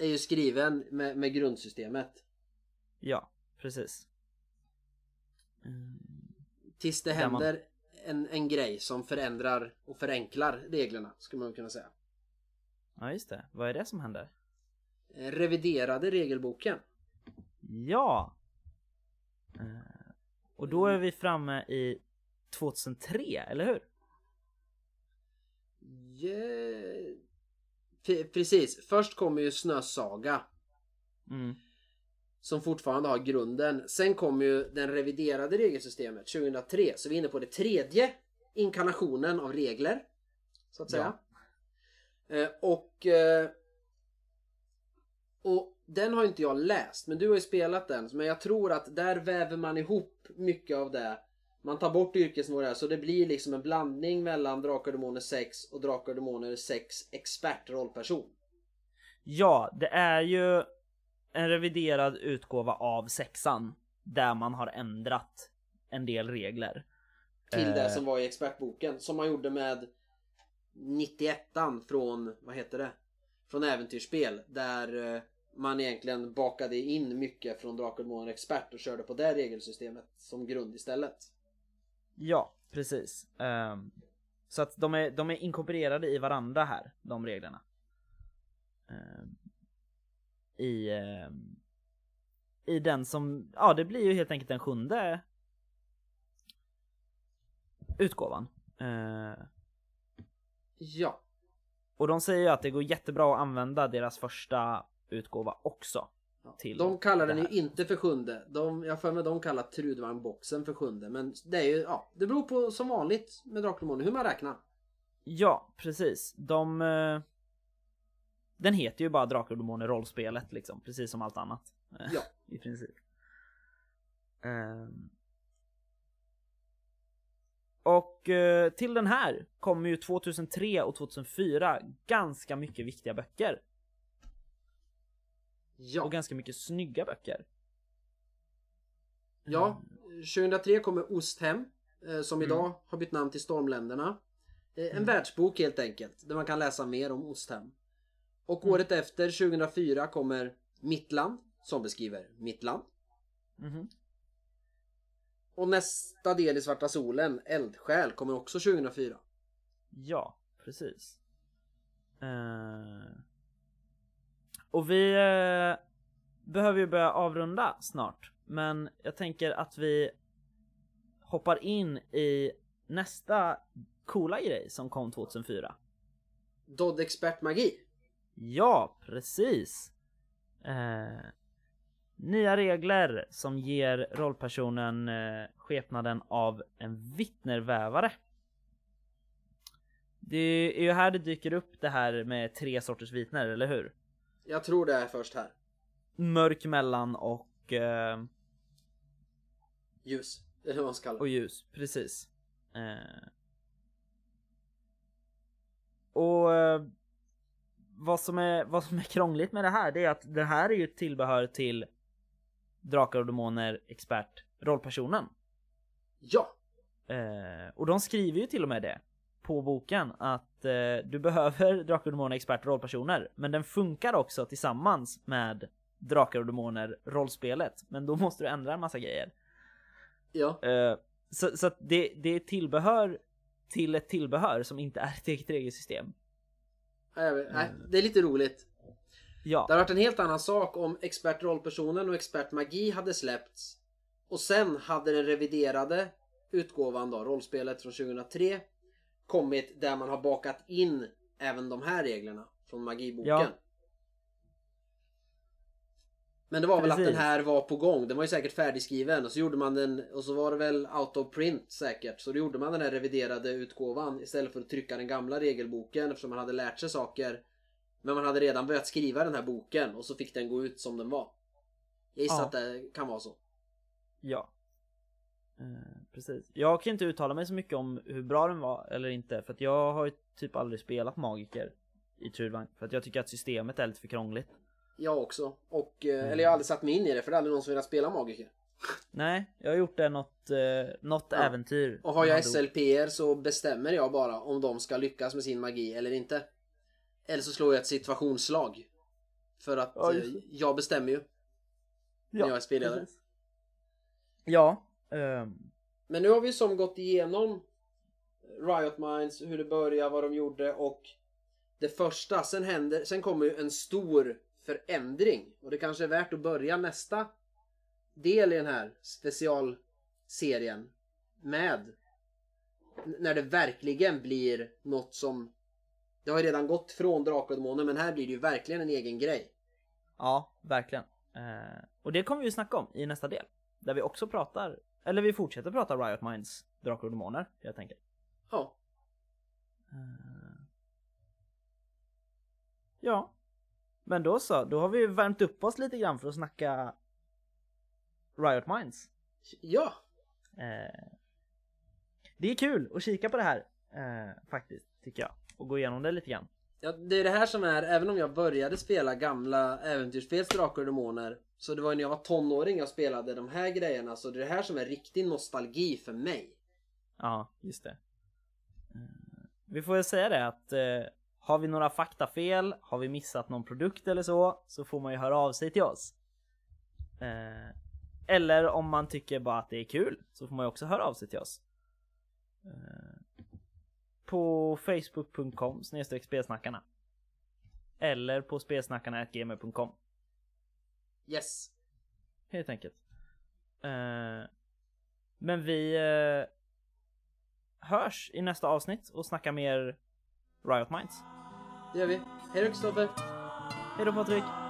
är ju skriven med, med grundsystemet. Ja, precis. Mm. Tills det Där man- händer en, en grej som förändrar och förenklar reglerna, skulle man kunna säga. Ja, just det. Vad är det som händer? Eh, Reviderade regelboken. Ja! Eh, Och då är vi framme i 2003, eller hur? Yeah. Precis, först kommer ju Snösaga Mm. som fortfarande har grunden. Sen kommer ju den reviderade regelsystemet 2003, så vi är inne på det tredje inkarnationen av regler. Så att säga. Eh, och, eh, och den har inte jag läst, men du har ju spelat den. Men jag tror att där väver man ihop mycket av det. Man tar bort yrkesmål där, så det blir liksom en blandning mellan Drakar och Demoner 6 och Drakar och Demoner 6 expert rollperson. Ja, det är ju en reviderad utgåva av sexan där man har ändrat en del regler. Till det Eh. som var i expertboken. Som man gjorde med 91an från, vad heter det? Från Äventyrsspel. Där eh, man egentligen bakade in mycket från Drakar och Expert och körde på det regelsystemet som grund istället. Ja, precis. Ehm, så att de är, de är inkorporerade i varandra här, de reglerna. Ehm, I, ehm, I den som, ja det blir ju helt enkelt den sjunde utgåvan. Ehm, Ja. och de säger ju att det går jättebra att använda deras första utgåva också. Till De kallar den ju inte för sjunde. De, jag för mig de kallar Trudvang-boxen för sjunde. Men det är ju, ja. Det beror på som vanligt med Demoner hur man räknar. Ja, precis. De... eh, Den heter ju bara Drakar och Demoner rollspelet liksom, precis som allt annat. Eh, Ja. I princip. Ehm. Och eh, till den här kommer ju 2003 och 2004 ganska mycket viktiga böcker. Ja. Och ganska mycket snygga böcker. Ja, 2003 kommer Osthem eh, som Mm. idag har bytt namn till Stormländerna. Eh, En Mm. världsbok helt enkelt där man kan läsa mer om Osthem. Och Mm. året efter 2004 kommer Mittland som beskriver Mittland. Mhm. Och nästa del i Svarta Solen, Eldsjäl, kommer också 2004. Ja, precis. Eh, och vi eh, behöver ju börja avrunda snart. Men jag tänker att vi hoppar in i nästa coola grej som kom 2004. Dodd Expert Magi. Ja, precis. Eh, nya regler som ger rollpersonen eh, skepnaden av en vittnervävare. Det är ju här det dyker upp det här med tre sorters vittner, eller hur? Jag tror det är först här. Mörk, mellan och, eh, Ljus. Eller vad man ska kalla och det. ljus, precis. Eh, och eh, vad som, är, vad som är krångligt med det här, det är att det här är ju ett tillbehör till Drakar och Demoner expert rollpersonen. Ja! Eh, och de skriver ju till och med det på boken att eh, du behöver Drakar och Demoner expert rollpersoner, men den funkar också tillsammans med Drakar och Demoner rollspelet, men då måste du ändra en massa grejer. Ja. Eh, så så att det, det är tillbehör till ett tillbehör som inte är ett eget regelsystem. Nej, nej, det är lite roligt. Ja, Det hade varit en helt annan sak om expert rollpersonen och expert magi hade släppts. Och sen hade den reviderade utgåvan då, rollspelet från 2003, kommit där man har bakat in även de här reglerna från magiboken. Ja. Men det var väl att Precis. den här var på gång. Den var ju säkert färdigskriven och så gjorde man den och så var det väl out of print säkert. Så då gjorde man den här reviderade utgåvan istället för att trycka den gamla regelboken eftersom man hade lärt sig saker. Men man hade redan börjat skriva den här boken och så fick den gå ut som den var. Jag gissar Ja. att det kan vara så. ja. Eh, precis. Jag kan inte uttala mig så mycket om hur bra den var eller inte, för att jag har ju typ aldrig spelat magiker i Trudvang, för att jag tycker att systemet är lite för krångligt. Jag också. Och, eh, Mm. Eller jag har aldrig satt mig in i det för det är aldrig någon som velat spela magiker. Nej, jag har gjort det något, eh, något Ja. äventyr. Och har jag SLPR så bestämmer jag bara om de ska lyckas med sin magi eller inte. Eller så slår jag ett situationsslag. För att Ja, jag bestämmer ju. När jag är spelledare. Ja, ehm, Men nu har vi som gått igenom Riot Minds, hur det började, vad de gjorde och det första. Sen händer, sen kommer ju en stor förändring. Och det kanske är värt att börja nästa del i den här specialserien med när det verkligen blir något som det har ju redan gått från Drakar och Demoner men här blir det ju verkligen en egen grej. ja, verkligen. Eh, och det kommer vi ju snacka om i nästa del. Där vi också pratar, eller vi fortsätter prata Riot Minds Drakar och Demoner helt enkelt. Ja, Eh, Ja, men då så, då har vi värmt upp oss lite grann för att snacka Riot Minds. ja, Eh, Det är kul att kika på det här eh, faktiskt, tycker jag. Och gå igenom det lite grann. Ja, det är det här som är, även om jag började spela gamla äventyrsspel, Drakar och Demoner, så det var ju när jag var tonåring jag spelade de här grejerna, så det är det här som är riktig nostalgi för mig. Ja, just det. Eh, vi får väl säga det att eh, har vi några faktafel, har vi missat någon produkt eller så, så får man ju höra av sig till oss. Eh, eller om man tycker bara att det är kul, så får man ju också höra av sig till oss. Eh, på facebook.com snedstreck spelsnackarna. Eller på spelsnackarna.gmail.com Yes. helt enkelt. Eh, men vi eh, hörs i nästa avsnitt och snackar mer Riot Minds. Det gör vi. Hej då Kristoffer! Hej då Patrik!